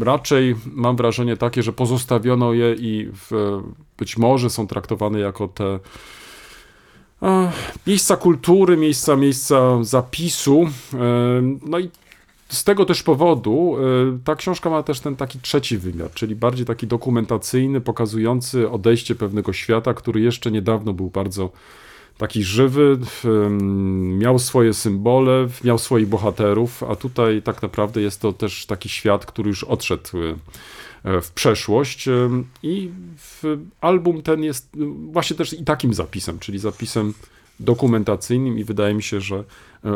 Raczej mam wrażenie takie, że pozostawiono je i w, być może są traktowane jako te miejsca kultury, miejsca, miejsca zapisu. No i z tego też powodu ta książka ma też ten taki trzeci wymiar, czyli bardziej taki dokumentacyjny, pokazujący odejście pewnego świata, który jeszcze niedawno był bardzo taki żywy, miał swoje symbole, miał swoich bohaterów, a tutaj tak naprawdę jest to też taki świat, który już odszedł e, w przeszłość i album ten jest właśnie też i takim zapisem, czyli zapisem dokumentacyjnym i wydaje mi się, że e,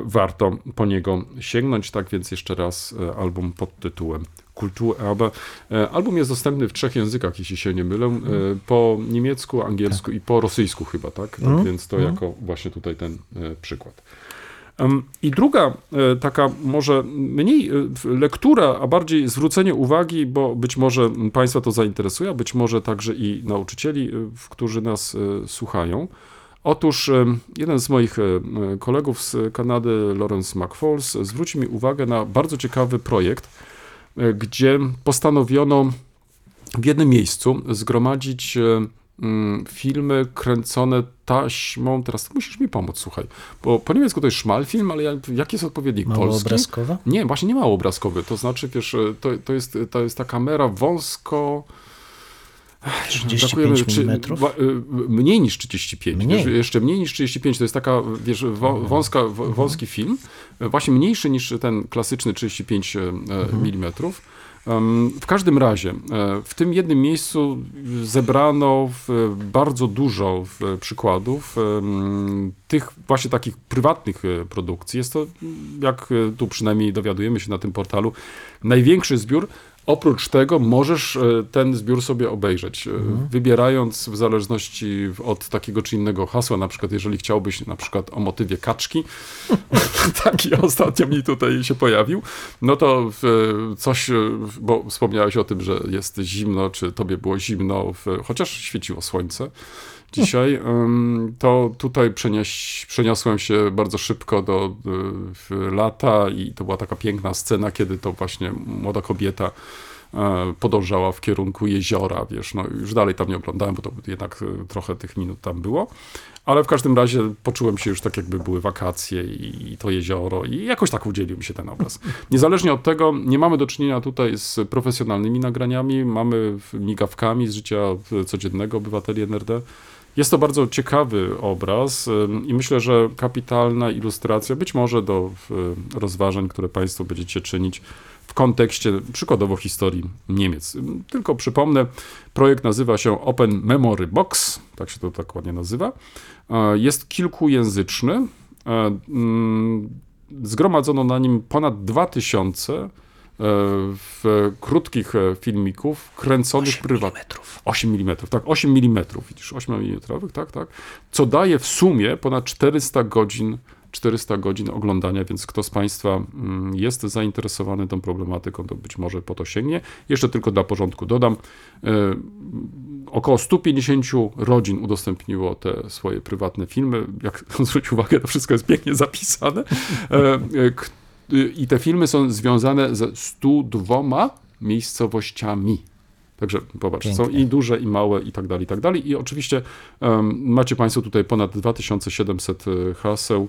warto po niego sięgnąć. Tak więc jeszcze raz e, album pod tytułem Kulturerbe. Album jest dostępny w trzech językach, jeśli się nie mylę. Mm. Po niemiecku, angielsku tak. i po rosyjsku chyba, tak? tak mm. Więc to mm. jako właśnie tutaj ten przykład. I druga taka może mniej lektura, a bardziej zwrócenie uwagi, bo być może Państwa to zainteresuje, a być może także i nauczycieli, którzy nas słuchają, Otóż jeden z moich kolegów z Kanady, Lawrence McFalls, zwrócił mi uwagę na bardzo ciekawy projekt, e, gdzie postanowiono w jednym miejscu zgromadzić mm, filmy kręcone taśmą. Teraz musisz mi pomóc, słuchaj. Bo po niemiecku to jest szmalfilm, ale jaki jest odpowiednik mało polski? obrazkowa? Nie, właśnie nie mało obrazkowy. To znaczy, wiesz, e, to, to, jest, to jest ta kamera wąsko 35 mm? Mniej niż 35. Mniej. Wiesz, jeszcze mniej niż 35. To jest taka, wiesz, mhm. wąska, mhm. wąski film. Właśnie mniejszy niż ten klasyczny 35 e, mm. W każdym razie, e, w tym jednym miejscu zebrano bardzo dużo przykładów tych właśnie takich prywatnych e, produkcji. Jest to, jak tu przynajmniej dowiadujemy się na tym portalu, największy zbiór Oprócz tego możesz e, ten zbiór sobie obejrzeć, e, mhm. wybierając w zależności od takiego czy innego hasła, na przykład jeżeli chciałbyś na przykład o motywie kaczki, [laughs] taki ostatnio mi tutaj się pojawił, no to coś, e, bo wspomniałeś o tym, że jest zimno, czy tobie było zimno, chociaż świeciło słońce, dzisiaj, to tutaj przenieś, przeniosłem się bardzo szybko do lata i to była taka piękna scena, kiedy to właśnie młoda kobieta e, podążała w kierunku jeziora, wiesz, no już dalej tam nie oglądałem, bo to jednak e, trochę tych minut tam było, ale w każdym razie poczułem się już tak, jakby były wakacje i, to jezioro i jakoś tak udzielił mi się ten obraz. Niezależnie od tego, nie mamy do czynienia tutaj z profesjonalnymi nagraniami, mamy migawkami z życia codziennego obywateli NRD, jest to bardzo ciekawy obraz i myślę, że kapitalna ilustracja, być może do rozważań, które Państwo będziecie czynić w kontekście przykładowo historii Niemiec. Tylko przypomnę, projekt nazywa się Open Memory Box, tak się to tak ładnie nazywa. Jest kilkujęzyczny. Mm, zgromadzono na nim ponad 2000 E, w krótkich e, filmików kręconych prywatnie. 8 mm. Tak, 8 mm, widzisz, 8 mm, tak, tak. Co daje w sumie ponad 400 godzin 400 godzin oglądania, więc kto z Państwa mm, jest zainteresowany tą problematyką, to być może po to sięgnie. Jeszcze tylko dla porządku dodam, e, około 150 rodzin udostępniło te swoje prywatne filmy. Jak [laughs] zwróć uwagę, to wszystko jest pięknie zapisane. E, I te filmy są związane ze 102 miejscowościami. Także popatrz, Pięknie. są i duże, i małe, i tak dalej, i tak dalej. I oczywiście um, macie Państwo tutaj ponad 2700 haseł,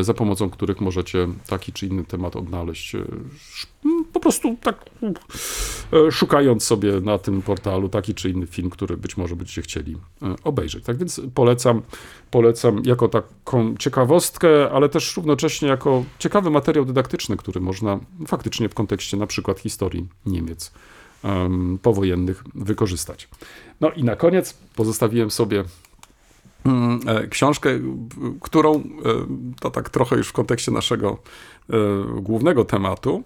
za pomocą których możecie taki czy inny temat odnaleźć po prostu tak e, szukając sobie na tym portalu taki czy inny film, który być może byście chcieli e, obejrzeć. Tak więc polecam, polecam jako taką ciekawostkę, ale też równocześnie jako ciekawy materiał dydaktyczny, który można faktycznie w kontekście na przykład historii Niemiec powojennych wykorzystać. No i na koniec pozostawiłem sobie e, książkę, którą to tak trochę już w kontekście naszego głównego tematu,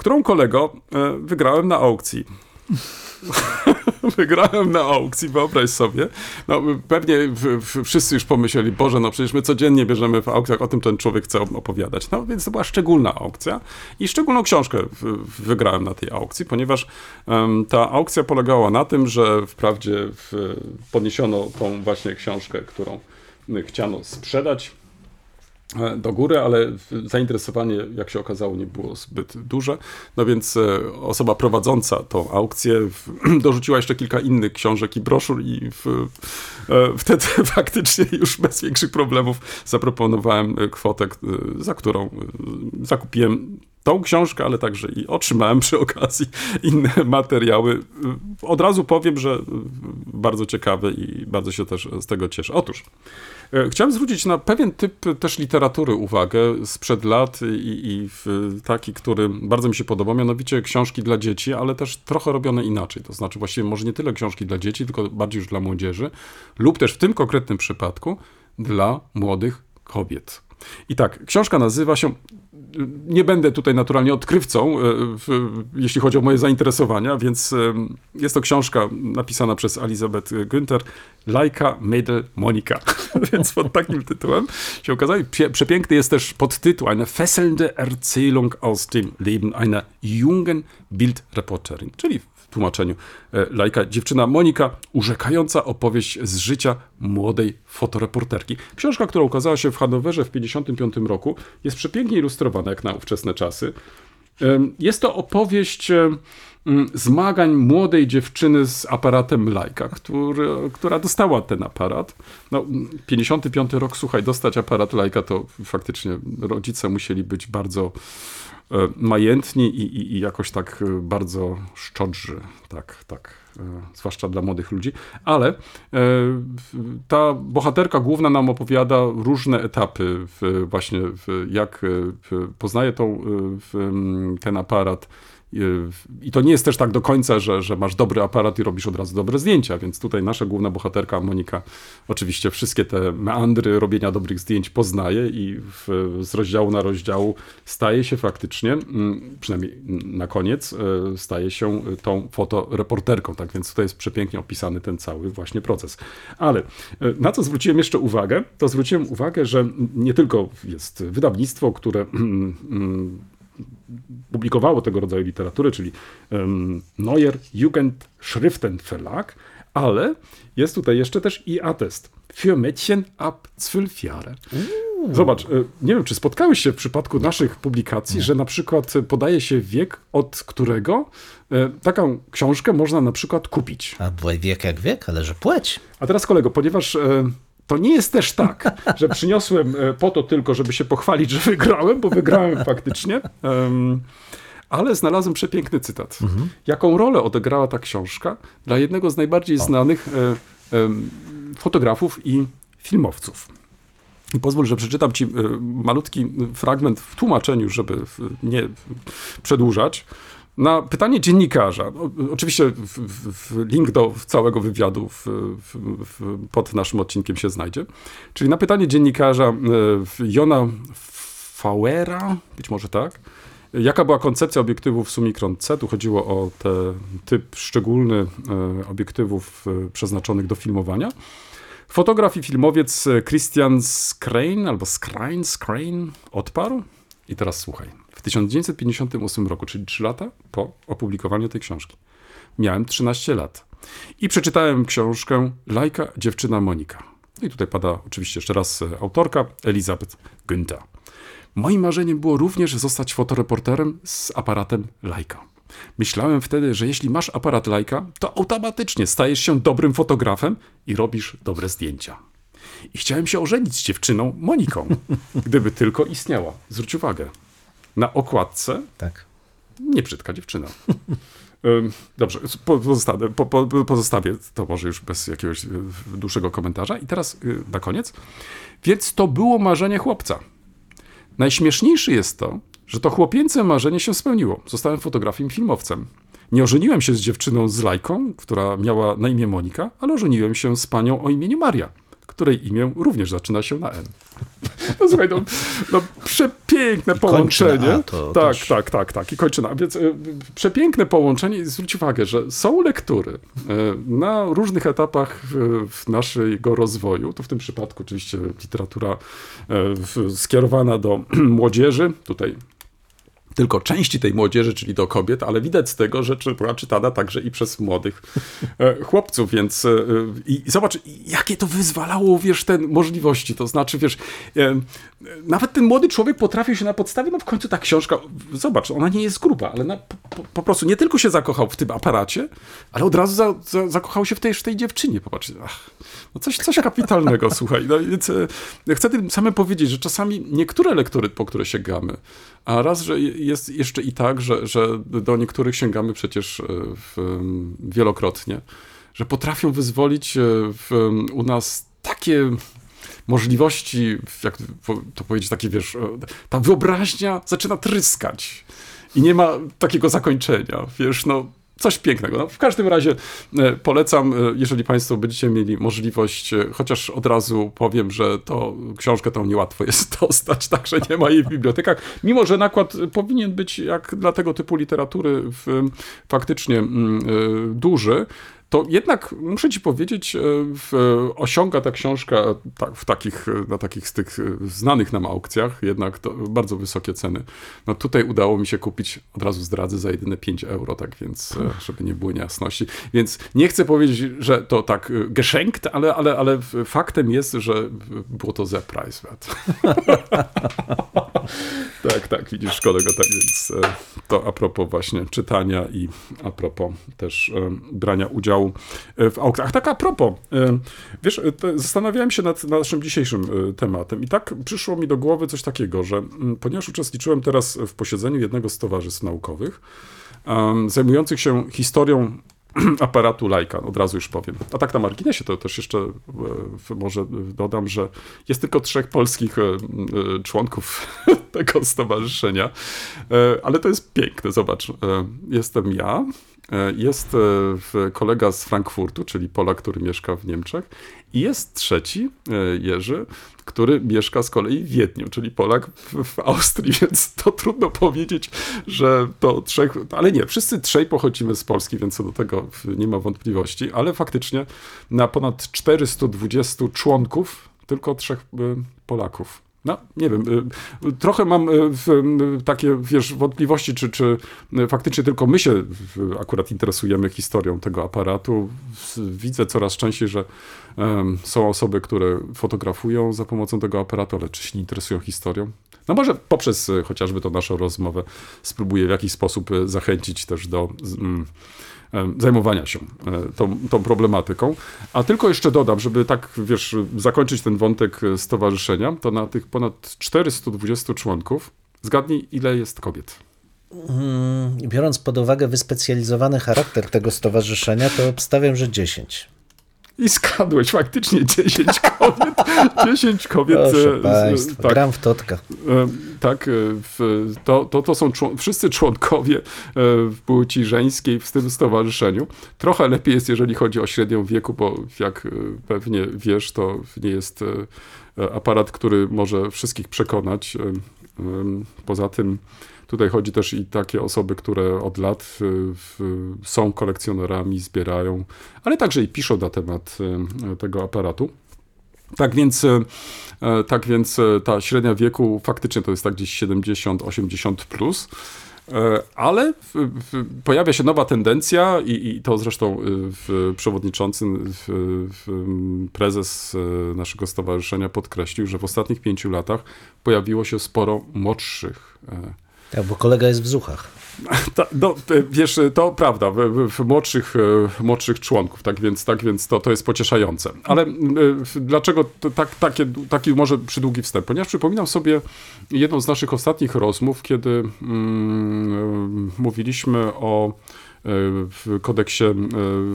którą kolego e, wygrałem na aukcji. [laughs] [laughs] Wygrałem na aukcji, wyobraź sobie. No, pewnie w, w, wszyscy już pomyśleli, Boże, no przecież my codziennie bierzemy w aukcjach, o tym ten człowiek chce opowiadać. No więc to była szczególna aukcja i szczególną książkę w, wygrałem na tej aukcji, ponieważ um, ta aukcja polegała na tym, że wprawdzie podniesiono tą właśnie książkę, którą chciano sprzedać do góry, ale zainteresowanie, jak się okazało, nie było zbyt duże. No więc e, osoba prowadząca tą aukcję [clears throat] dorzuciła jeszcze kilka innych książek i broszur i w, e, wtedy [laughs] faktycznie już bez większych problemów zaproponowałem kwotę, za którą zakupiłem tą książkę, ale także i otrzymałem przy okazji [laughs] inne materiały. Od razu powiem, że bardzo ciekawe i bardzo się też z tego cieszę. Otóż E, chciałem zwrócić na pewien typ też literatury uwagę sprzed lat i, i taki, który bardzo mi się podoba, mianowicie książki dla dzieci, ale też trochę robione inaczej. To znaczy właściwie może nie tyle książki dla dzieci, tylko bardziej już dla młodzieży, lub też w tym konkretnym przypadku dla młodych kobiet. I tak, książka nazywa się nie będę tutaj naturalnie odkrywcą, e, jeśli chodzi o moje zainteresowania, więc jest to książka napisana przez Elizabeth Günther, Lajka, Mädel, Monika. [laughs] więc pod takim tytułem się okazało. Przepiękny jest też podtytuł, eine fesselnde Erzählung aus dem Leben einer jungen Bildreporterin, czyli tłumaczeniu e, lajka. Dziewczyna Monika, urzekająca opowieść z życia młodej fotoreporterki. Książka, która ukazała się w Hanowerze w 1955 roku, jest przepięknie ilustrowana jak na ówczesne czasy. Jest to opowieść zmagań młodej dziewczyny z aparatem Lajka, który, która dostała ten aparat. No, 55 rok, słuchaj, dostać aparat Lajka to faktycznie rodzice musieli być bardzo E, majętni i, i, i, jakoś tak e, bardzo szczodrzy, tak, tak, e, zwłaszcza dla młodych ludzi. Ale ta bohaterka główna nam opowiada różne etapy, właśnie w, jak poznaje tą, ten aparat, i to nie jest też tak do końca, że, że masz dobry aparat i robisz od razu dobre zdjęcia, więc tutaj nasza główna bohaterka Monika oczywiście wszystkie te meandry robienia dobrych zdjęć poznaje i w, z rozdziału na rozdział staje się faktycznie, mm, przynajmniej na koniec, e, staje się tą fotoreporterką, tak więc tutaj jest przepięknie opisany ten cały właśnie proces. Ale e, na co zwróciłem jeszcze uwagę, to zwróciłem uwagę, że nie tylko jest wydawnictwo, które [clears throat] mm, publikowało tego rodzaju literaturę, czyli um, Neuer Jugend Schriftenverlag, ale jest tutaj jeszcze też i atest für Mädchen ab 12 Jahre. Zobacz, e, nie wiem, czy spotkałeś się w przypadku naszych publikacji, nie. że na przykład podaje się wiek, od którego e, taką książkę można na przykład kupić. A wiek jak wiek, ale że płeć. A teraz kolego, ponieważ e, to nie jest też tak, że przyniosłem e, po to tylko, żeby się pochwalić, że wygrałem, bo wygrałem faktycznie. Um, ale znalazłem przepiękny cytat. Mhm. Jaką rolę odegrała ta książka dla jednego z najbardziej o. znanych e, fotografów i filmowców. I pozwól, że przeczytam ci e, malutki fragment w tłumaczeniu, żeby nie przedłużać. Na pytanie dziennikarza, oczywiście w, w, link do całego wywiadu w, pod naszym odcinkiem się znajdzie, czyli na pytanie dziennikarza e, Jona Fauera, być może tak, jaka była koncepcja obiektywów Summicron C, tu chodziło o ten typ szczególny e, obiektywów e, przeznaczonych do filmowania. Fotograf i filmowiec Christian Skrain albo Skrain, Skrain odparł i teraz słuchaj. W 1958 roku, czyli 3 lata po opublikowaniu tej książki, miałem 13 lat. I przeczytałem książkę Lajka, dziewczyna Monika. No I tutaj pada oczywiście jeszcze raz e, autorka Elizabeth Günther. Moim marzeniem było również zostać fotoreporterem z aparatem Leica. Myślałem wtedy, że jeśli masz aparat Leica, to automatycznie stajesz się dobrym fotografem i robisz dobre zdjęcia. I chciałem się ożenić z dziewczyną Moniką, gdyby tylko istniała. Zwróć uwagę, na okładce Tak. niebrzydka dziewczyna. [laughs] Dobrze, po- pozostawię, po, po, pozostawię to może już bez jakiegoś y, dłuższego komentarza. I teraz y, na koniec. Więc to było marzenie chłopca. Najśmieszniejsze jest to, że to chłopięce marzenie się spełniło. Zostałem fotografem i filmowcem. Nie ożeniłem się z dziewczyną z lajką, która miała na imię Monika, ale ożeniłem się z panią o imieniu Maria, której imię również zaczyna się na N. No [laughs] słuchaj, no, no przepiękne na połączenie. A, to tak, też- tak, tak, tak. I kończy na. Więc y, przepiękne połączenie. I zwróć uwagę, że są lektury y, na różnych etapach w naszego rozwoju. To w tym przypadku oczywiście literatura y, skierowana do [clears throat] młodzieży. Tutaj tylko części tej młodzieży, czyli do kobiet, ale widać z tego, że była czytana także i przez młodych e, chłopców, więc e, i zobacz, jakie to wyzwalało, wiesz, te możliwości, to znaczy, wiesz, e, nawet ten młody człowiek potrafił się na podstawie, no w końcu ta książka, zobacz, ona nie jest gruba, ale na, po, po prostu nie tylko się zakochał w tym aparacie, ale od razu za, za, zakochał się w tej, w tej dziewczynie, popatrz, ach, no coś, coś kapitalnego, [laughs] słuchaj, no więc chcę tym samym powiedzieć, że czasami niektóre lektury, po które sięgamy, a raz, że jest jeszcze i tak, że, że do niektórych sięgamy przecież e, w, em, wielokrotnie, że potrafią wyzwolić e, w, em, u nas takie możliwości, jak to powiedzieć, takie wiesz, e, ta wyobraźnia zaczyna tryskać i nie ma takiego zakończenia, wiesz, no coś pięknego. No, w każdym razie e, polecam, e, jeżeli Państwo będziecie mieli możliwość, e, chociaż od razu powiem, że to książkę tą niełatwo jest [laughs] dostać, także nie ma jej w bibliotekach, mimo że nakład powinien być jak dla tego typu literatury w, faktycznie mm, duży, to jednak muszę ci powiedzieć, e, w, osiąga ta książka tak, w takich, na takich z tych e, znanych nam aukcjach jednak to bardzo wysokie ceny. No tutaj udało mi się kupić, od razu zdradzę, za jedyne 5 euro, tak więc, e, żeby nie było niejasności. Więc nie chcę powiedzieć, że to tak geschenkt, ale, ale, ale faktem jest, że było to ze price [laughs] tak, tak, widzisz kolego, tak więc to a propos właśnie czytania i a propos też brania udziału e, w aukcjach. Tak a propos, e, wiesz, e, zastanawiałem się nad naszym dzisiejszym tematem i tak przyszło mi do głowy coś takiego, że ponieważ uczestniczyłem teraz w posiedzeniu jednego z towarzystw naukowych, zajmujących się historią [clears throat] aparatu Leica, od razu już powiem. A tak na marginesie to też jeszcze może dodam, że jest tylko trzech polskich członków [laughs] tego stowarzyszenia, ale to jest piękne, zobacz. Jestem ja, jest e, kolega z Frankfurtu, czyli Polak, który mieszka w Niemczech. I jest trzeci, e, Jerzy, który mieszka z kolei w Wiedniu, czyli Polak w, Austrii, [laughs] więc to trudno powiedzieć, że to trzech, ale nie, wszyscy trzej pochodzimy z Polski, więc co do tego nie ma wątpliwości, ale faktycznie na ponad 420 członków tylko trzech Polaków. No, nie wiem, y, trochę mam y, y, takie, wiesz, wątpliwości, czy, czy faktycznie tylko my się akurat interesujemy historią tego aparatu. Widzę coraz częściej, że są osoby, które fotografują za pomocą tego aparatu, ale czy się interesują historią? No może poprzez chociażby tą naszą rozmowę spróbuję w jakiś sposób zachęcić też do mm, zajmowania się e, tą, tą problematyką. A tylko jeszcze dodam, żeby tak, wiesz, zakończyć ten wątek e, stowarzyszenia, to na tych ponad 420 członków, zgadnij, ile jest kobiet. Mm, Biorąc pod uwagę wyspecjalizowany charakter tego stowarzyszenia, to obstawiam, że 10. I skadłeś faktycznie 10 [laughs] kobiet. 10 kobiet. Proszę e, Państwa, tak, gram w totka. E, Tak, e, w, to, to, to są człon, wszyscy członkowie w płci żeńskiej w tym stowarzyszeniu. Trochę lepiej jest, jeżeli chodzi o średnią wieku, bo jak pewnie wiesz, to nie jest aparat, który może wszystkich przekonać. Poza tym tutaj chodzi też i takie osoby, które od lat w, są kolekcjonerami, zbierają, ale także i piszą na temat e, tego aparatu. Tak więc, e, e, tak więc e, ta średnia wieku faktycznie to jest tak gdzieś 70-80 plus. E, ale pojawia się nowa tendencja i, i to zresztą przewodniczący, prezes naszego stowarzyszenia podkreślił, że w ostatnich pięciu latach pojawiło się sporo młodszych tak, bo kolega jest w Zuchach. [laughs] Ta, no, wiesz, to prawda, w, w młodszych, młodszych członków, tak więc, tak więc to, to jest pocieszające. Ale dlaczego tak, takie, taki może przydługi wstęp? Ponieważ przypominam sobie jedną z naszych ostatnich rozmów, kiedy mm, mówiliśmy o w kodeksie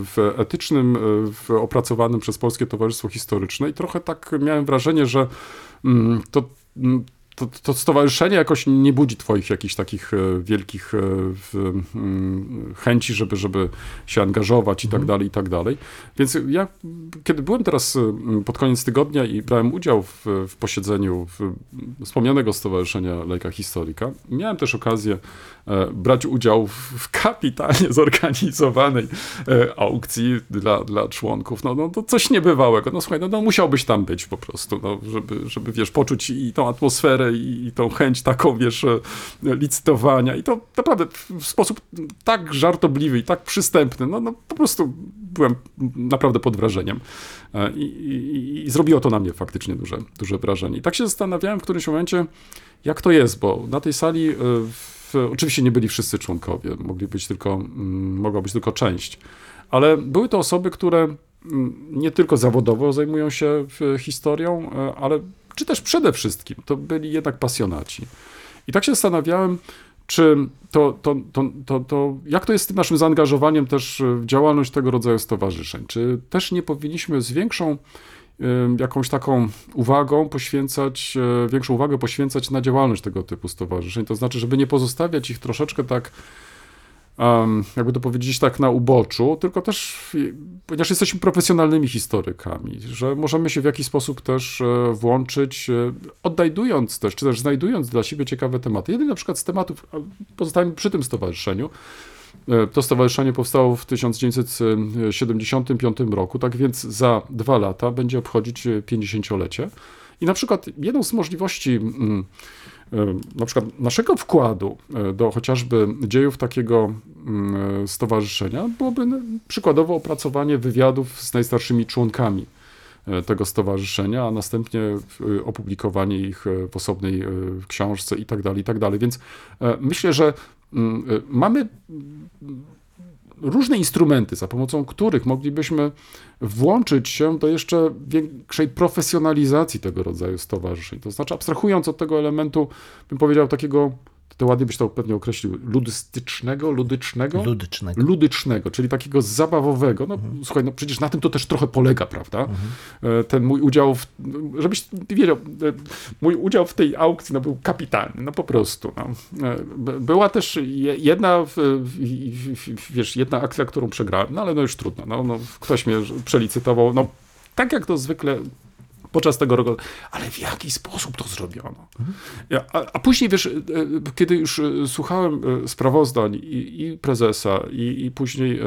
w etycznym, w opracowanym przez Polskie Towarzystwo Historyczne i trochę tak miałem wrażenie, że mm, to to, to, stowarzyszenie jakoś nie budzi twoich jakichś takich e, wielkich e, chęci, żeby, żeby się angażować i tak mhm. dalej, i tak dalej. Więc ja, kiedy byłem teraz e, pod koniec tygodnia i brałem udział w, w posiedzeniu w, wspomnianego Stowarzyszenia Lejka Historyka, miałem też okazję brać udział w kapitalnie zorganizowanej aukcji dla, dla członków. No, no to coś niebywałego. No słuchaj, no, no musiałbyś tam być po prostu, no, żeby, żeby, wiesz, poczuć i tą atmosferę i, i tą chęć taką, wiesz, e, licytowania i to naprawdę w sposób tak żartobliwy i tak przystępny, no, no po prostu byłem naprawdę pod wrażeniem e, I, i, i zrobiło to na mnie faktycznie duże, duże wrażenie. I tak się zastanawiałem w którymś momencie, jak to jest, bo na tej sali e, oczywiście nie byli wszyscy członkowie, mogli być tylko, mm, mogła być tylko część, ale były to osoby, które mm, nie tylko zawodowo zajmują się historią, ale czy też przede wszystkim, to byli jednak pasjonaci. I tak się zastanawiałem, czy to, to, to, to, to, jak to jest z tym naszym zaangażowaniem też w działalność tego rodzaju stowarzyszeń? Czy też nie powinniśmy z większą jakąś taką uwagą poświęcać, e, większą uwagę poświęcać na działalność tego typu stowarzyszeń? To znaczy, żeby nie pozostawiać ich troszeczkę tak jakby to powiedzieć tak na uboczu, tylko też, ponieważ jesteśmy profesjonalnymi historykami, że możemy się w jakiś sposób też e, włączyć, e, odnajdując też, czy też znajdując dla siebie ciekawe tematy. Jeden na przykład z tematów, pozostajemy przy tym stowarzyszeniu, to stowarzyszenie powstało w 1975 roku, tak więc za dwa lata będzie obchodzić 50-lecie. I na przykład jedną z możliwości mm, na przykład naszego wkładu e, do chociażby dziejów takiego mm, stowarzyszenia byłoby przykładowo opracowanie wywiadów z najstarszymi członkami e, tego stowarzyszenia, a następnie opublikowanie ich e, w osobnej książce i tak dalej, i tak. Więc myślę, że mamy różne instrumenty, za pomocą których moglibyśmy włączyć się do jeszcze większej profesjonalizacji tego rodzaju stowarzyszeń. To znaczy, abstrahując od tego elementu, bym powiedział, takiego to ładnie byś to pewnie określił, ludystycznego, ludycznego? Ludycznego. Ludycznego, czyli takiego zabawowego. No mhm. słuchaj, no przecież na tym to też trochę polega, prawda? Mhm. Ten mój udział, w, żebyś wiedział, e, mój udział w tej aukcji no, był kapitalny, no po prostu. No. E, była też jedna, wiesz, jedna akcja, którą przegrałem, no ale no już trudno, no, no ktoś mnie przelicytował, no tak jak to zwykle podczas tego roku. Ale w jaki sposób to zrobiono? A, a, później, wiesz, e, kiedy już e, słuchałem e, sprawozdań i, i prezesa, i, i później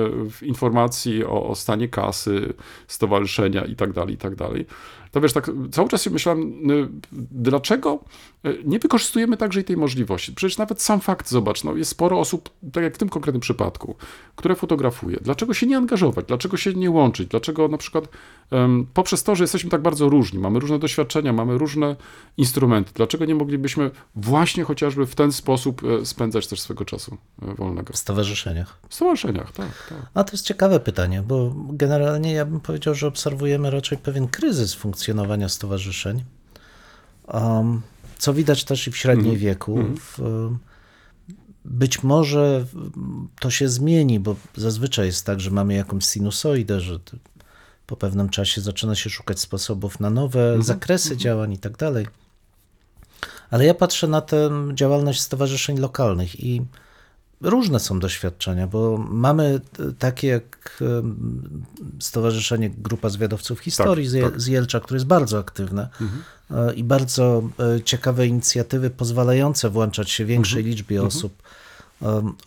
informacji o, o, stanie kasy, stowarzyszenia i tak dalej, i tak dalej, to wiesz, tak cały czas się myślałem, y, dlaczego y, nie wykorzystujemy także i tej możliwości? Przecież nawet sam fakt, zobacz, no jest sporo osób, tak jak w tym konkretnym przypadku, które fotografuje. Dlaczego się nie angażować? Dlaczego się nie łączyć? Dlaczego na przykład poprzez to, że jesteśmy tak bardzo różni, mamy różne doświadczenia, mamy różne instrumenty, dlaczego nie moglibyśmy właśnie chociażby w ten sposób e, spędzać też swego czasu e, wolnego? W stowarzyszeniach. W stowarzyszeniach, tak. tak. A to jest ciekawe pytanie, bo generalnie ja bym powiedział, że obserwujemy raczej pewien kryzys funkcjonowania funkcjonowania stowarzyszeń, co widać też i w średniej mm. wieku. Mm. W, być może to się zmieni, bo zazwyczaj jest tak, że mamy jakąś sinusoidę, że po pewnym czasie zaczyna się szukać sposobów na nowe mm. zakresy mm. działań i tak dalej. Ale ja patrzę na tę działalność stowarzyszeń lokalnych i Różne są doświadczenia, bo mamy takie jak Stowarzyszenie Grupa Zwiadowców Historii tak, tak. z Jelcza, które jest bardzo aktywne mhm. E, i bardzo e, ciekawe inicjatywy pozwalające włączać się większej mhm. liczbie mhm. osób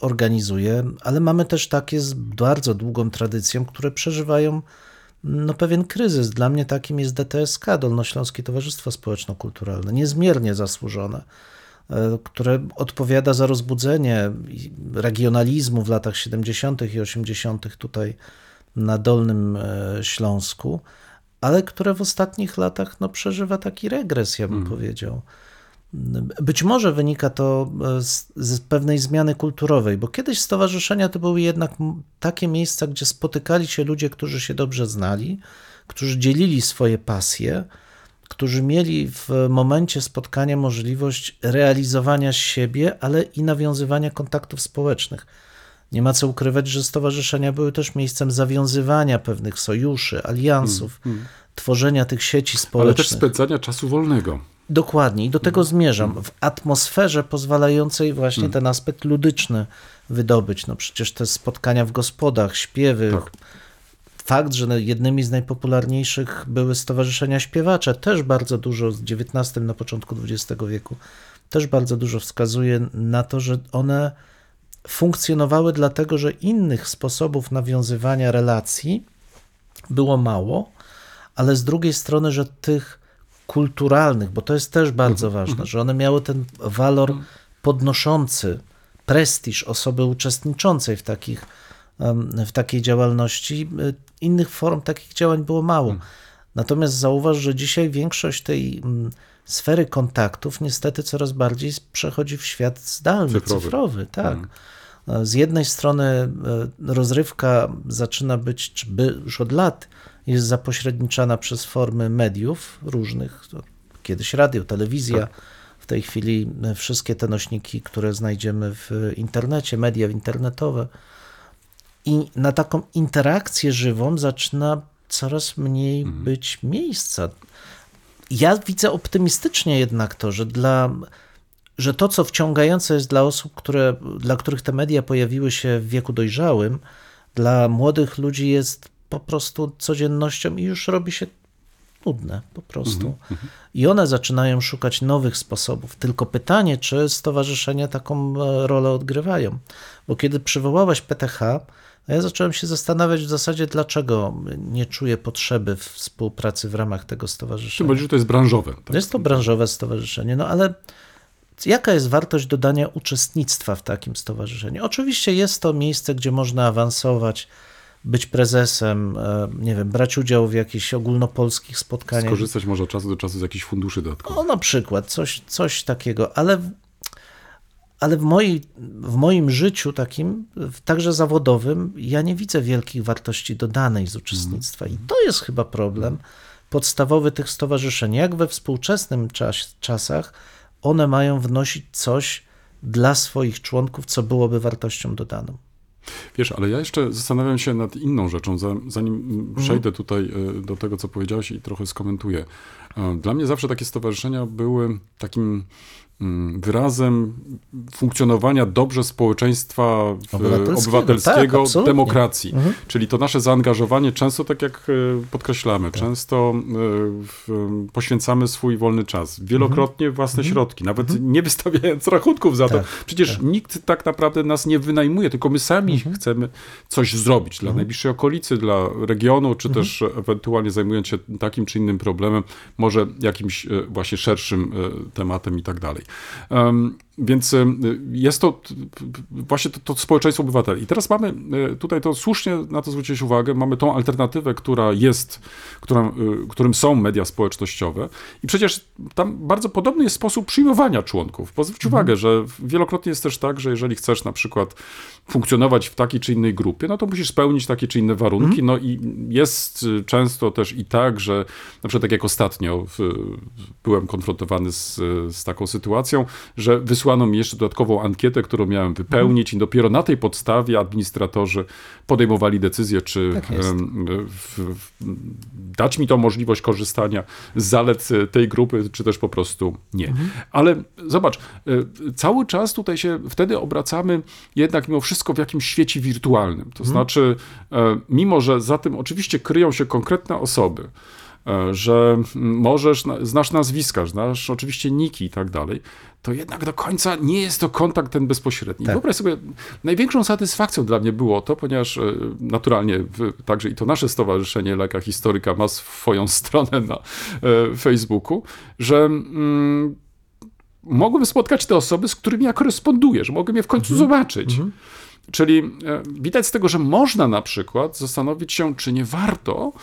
organizuje, ale mamy też takie z bardzo długą tradycją, które przeżywają no, pewien kryzys. Dla mnie takim jest DTSK, Dolnośląskie Towarzystwo Społeczno-Kulturalne, niezmiernie zasłużone które odpowiada za rozbudzenie regionalizmu w latach 70. i 80. tutaj na Dolnym e, Śląsku, ale które w ostatnich latach no, przeżywa taki regres, ja bym mm. powiedział. Być może wynika to e, z, z, pewnej zmiany kulturowej, bo kiedyś stowarzyszenia to były jednak takie miejsca, gdzie spotykali się ludzie, którzy się dobrze znali, którzy dzielili swoje pasje, którzy mieli w momencie spotkania możliwość realizowania siebie, ale i nawiązywania kontaktów społecznych. Nie ma co ukrywać, że stowarzyszenia były też miejscem zawiązywania pewnych sojuszy, aliansów, hmm, hmm. tworzenia tych sieci społecznych. Ale też spędzania czasu wolnego. Dokładnie, i do tego zmierzam. W atmosferze pozwalającej właśnie ten aspekt ludyczny wydobyć. No przecież te spotkania w gospodach, śpiewy. Tak. Fakt, że jednymi z najpopularniejszych były stowarzyszenia śpiewacze, też bardzo dużo z XIX na początku XX wieku, też bardzo dużo wskazuje na to, że one funkcjonowały dlatego, że innych sposobów nawiązywania relacji było mało, ale z drugiej strony, że tych kulturalnych, bo to jest też bardzo mhm. ważne, że one miały ten walor mhm. podnoszący prestiż osoby uczestniczącej w, takich, w takiej działalności. Innych form takich działań było mało. Mhm. Natomiast zauważ, że dzisiaj większość tej mm, sfery kontaktów niestety coraz bardziej przechodzi w świat zdalny, cyfrowy, cyfrowy tak. Z jednej strony e, rozrywka zaczyna być, czy by już od lat jest zapośredniczana przez formy mediów różnych, kiedyś radio, telewizja, tak. w tej chwili wszystkie te nośniki, które znajdziemy w internecie, media internetowe. I na taką interakcję żywą zaczyna coraz mniej mhm. być miejsca. Ja widzę optymistycznie jednak to, że dla że to, co wciągające jest dla osób, które, dla których te media pojawiły się w wieku dojrzałym, dla młodych ludzi jest po prostu codziennością i już robi się nudne po prostu. Mm -hmm. I one zaczynają szukać nowych sposobów. Tylko pytanie, czy stowarzyszenia taką e, rolę odgrywają. Bo kiedy przywołałeś PTH, no ja zacząłem się zastanawiać w zasadzie, dlaczego nie czuję potrzeby współpracy w ramach tego stowarzyszenia. Tym że to jest branżowe. Tak? Jest to branżowe stowarzyszenie, no ale jaka jest wartość dodania uczestnictwa w takim stowarzyszeniu? Oczywiście jest to miejsce, gdzie można awansować, być prezesem, e, nie wiem, brać udział w jakichś ogólnopolskich spotkaniach. Skorzystać może od czasu do czasu z jakichś funduszy dodatkowych. No na przykład, coś, coś takiego, ale, ale w, mojej, w moim życiu takim, także zawodowym, ja nie widzę wielkich wartości dodanej z uczestnictwa i to jest chyba problem podstawowy tych stowarzyszeń. Jak we współczesnym czas, czasach one mają wnosić coś dla swoich członków, co byłoby wartością dodaną. Wiesz, ale ja jeszcze zastanawiam się nad inną rzeczą, zanim mhm. przejdę tutaj e, do tego, co powiedziałeś i trochę skomentuję. E, dla mnie zawsze takie stowarzyszenia były takim wyrazem funkcjonowania dobrze społeczeństwa obywatelskiego, obywatelskiego tak, demokracji. Mhm. Czyli to nasze zaangażowanie często, tak jak e, podkreślamy, tak. często e, poświęcamy swój wolny czas, wielokrotnie mhm. własne mhm. środki, nawet mhm. nie wystawiając rachunków za tak. to. Przecież tak. nikt tak naprawdę nas nie wynajmuje, tylko my sami mhm. chcemy coś zrobić dla mhm. najbliższej okolicy, dla regionu, czy też ewentualnie zajmując się takim czy innym problemem, może jakimś e, właśnie szerszym tematem i tak dalej. Um, Więc y, jest to właśnie to, to, społeczeństwo obywateli. I teraz mamy y, tutaj to słusznie na to zwrócić uwagę, mamy tą alternatywę, która jest, która, y, którym są media społecznościowe. I przecież tam bardzo podobny jest sposób przyjmowania członków. Bo zwróć mhm. uwagę, że wielokrotnie jest też tak, że jeżeli chcesz na przykład funkcjonować w takiej czy innej grupie, no to musisz spełnić takie czy inne warunki. Mhm. No i jest często też i tak, że na przykład tak jak ostatnio byłem konfrontowany z, z taką sytuacją, że wysłałem wysłano mi jeszcze dodatkową ankietę, którą miałem wypełnić mhm. i dopiero na tej podstawie administratorzy podejmowali decyzję, czy tak w, w, dać mi tą możliwość korzystania z zalet tej grupy, czy też po prostu nie. Mhm. Ale zobacz, e, cały czas tutaj się wtedy obracamy jednak mimo wszystko w jakimś świecie wirtualnym. To mhm. znaczy, e, mimo że za tym oczywiście kryją się konkretne osoby, E, że możesz, znasz nazwiska, znasz oczywiście niki i tak dalej, to jednak do końca nie jest to kontakt ten bezpośredni. Tak. Wyobraź sobie, największą satysfakcją dla mnie było to, ponieważ e, naturalnie także i to nasze stowarzyszenie Leka Historyka ma swoją [laughs] stronę na e, Facebooku, że mm, mogłem spotkać te osoby, z którymi ja koresponduję, że mogłem je w końcu zobaczyć. Czyli e, widać z tego, że można na przykład zastanowić się, czy nie warto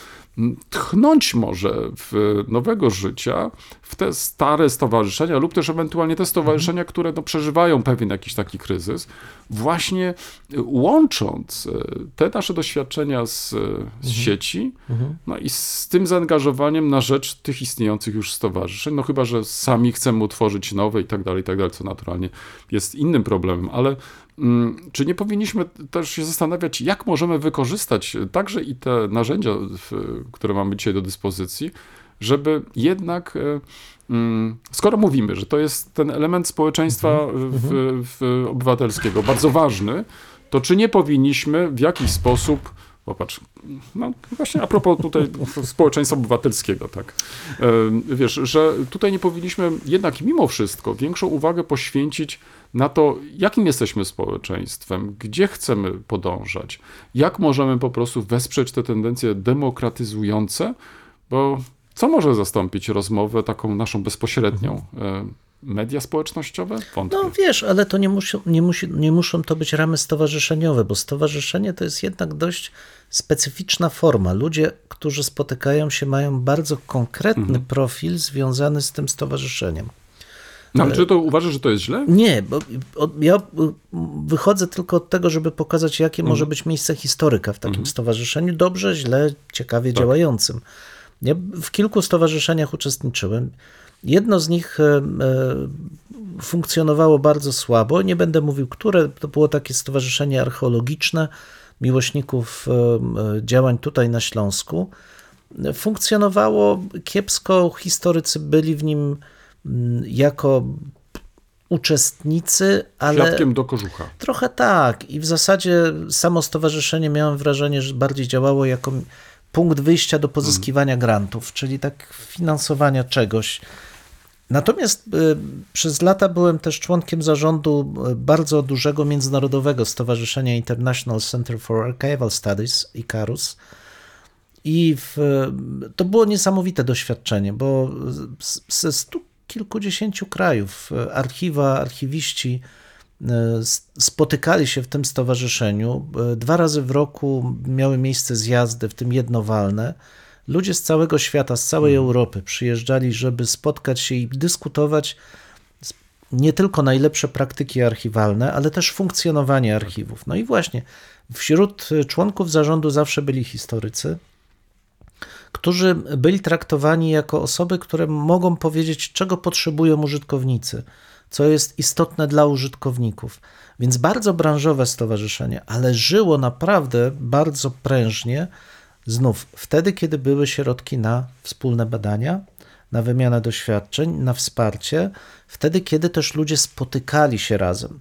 tchnąć może w nowego życia w te stare stowarzyszenia lub też ewentualnie te stowarzyszenia, które no, przeżywają pewien jakiś taki kryzys, właśnie e, łącząc e, te nasze doświadczenia z, z sieci, no i z tym zaangażowaniem na rzecz tych istniejących już stowarzyszeń, no chyba, że sami chcemy utworzyć nowe i tak dalej, i tak dalej, co naturalnie jest innym problemem, ale czy nie powinniśmy też się zastanawiać, jak możemy wykorzystać także i te narzędzia, które mamy dzisiaj do dyspozycji, żeby jednak, e, mm, skoro mówimy, że to jest ten element społeczeństwa w, w obywatelskiego bardzo ważny, to czy nie powinniśmy w jakiś sposób Popatrz, no właśnie a propos tutaj [laughs] społeczeństwa obywatelskiego, tak. E, Wiesz, że tutaj nie powinniśmy jednak mimo wszystko większą uwagę poświęcić na to, jakim jesteśmy społeczeństwem, gdzie chcemy podążać, jak możemy po prostu wesprzeć te tendencje demokratyzujące, bo co może zastąpić rozmowę taką naszą bezpośrednią? E, Media społecznościowe? Wątpię. No wiesz, ale to nie, musi, nie, musi, nie muszą to być ramy stowarzyszeniowe, bo stowarzyszenie to jest jednak dość specyficzna forma. Ludzie, którzy spotykają się, mają bardzo konkretny Mhm. profil związany z tym stowarzyszeniem. No, ale czy to uważasz, że to jest źle? Nie, bo ja y, wychodzę tylko od tego, żeby pokazać, jakie może Mhm. być miejsce historyka w takim stowarzyszeniu. Dobrze, źle, ciekawie Tak. działającym. Ja w kilku stowarzyszeniach uczestniczyłem. Jedno z nich e, e, funkcjonowało bardzo słabo. Nie będę mówił, które. To było takie stowarzyszenie archeologiczne miłośników e, działań tutaj na Śląsku. Funkcjonowało kiepsko. Historycy byli w nim mm, jako uczestnicy, ale Kwiatkiem do kożucha. trochę tak. I w zasadzie samo stowarzyszenie miałem wrażenie, że bardziej działało jako punkt wyjścia do pozyskiwania grantów, czyli tak finansowania czegoś. Natomiast y, przez lata byłem też członkiem zarządu y, bardzo dużego międzynarodowego stowarzyszenia International Center for Archival Studies, ICARUS. I w, to było niesamowite doświadczenie, bo ze stu kilkudziesięciu krajów e, archiwa, archiwiści spotykali się w tym stowarzyszeniu. Dwa razy w roku miały miejsce zjazdy, w tym jednowalne. Ludzie z całego świata, z całej Europy przyjeżdżali, żeby spotkać się i dyskutować nie tylko najlepsze praktyki archiwalne, ale też funkcjonowanie archiwów. No i właśnie wśród członków zarządu zawsze byli historycy, którzy byli traktowani jako osoby, które mogą powiedzieć, czego potrzebują użytkownicy, co jest istotne dla użytkowników. Więc bardzo branżowe stowarzyszenie, ale żyło naprawdę bardzo prężnie. Znów wtedy, kiedy były środki na wspólne badania, na wymianę doświadczeń, na wsparcie, wtedy, kiedy też ludzie spotykali się razem.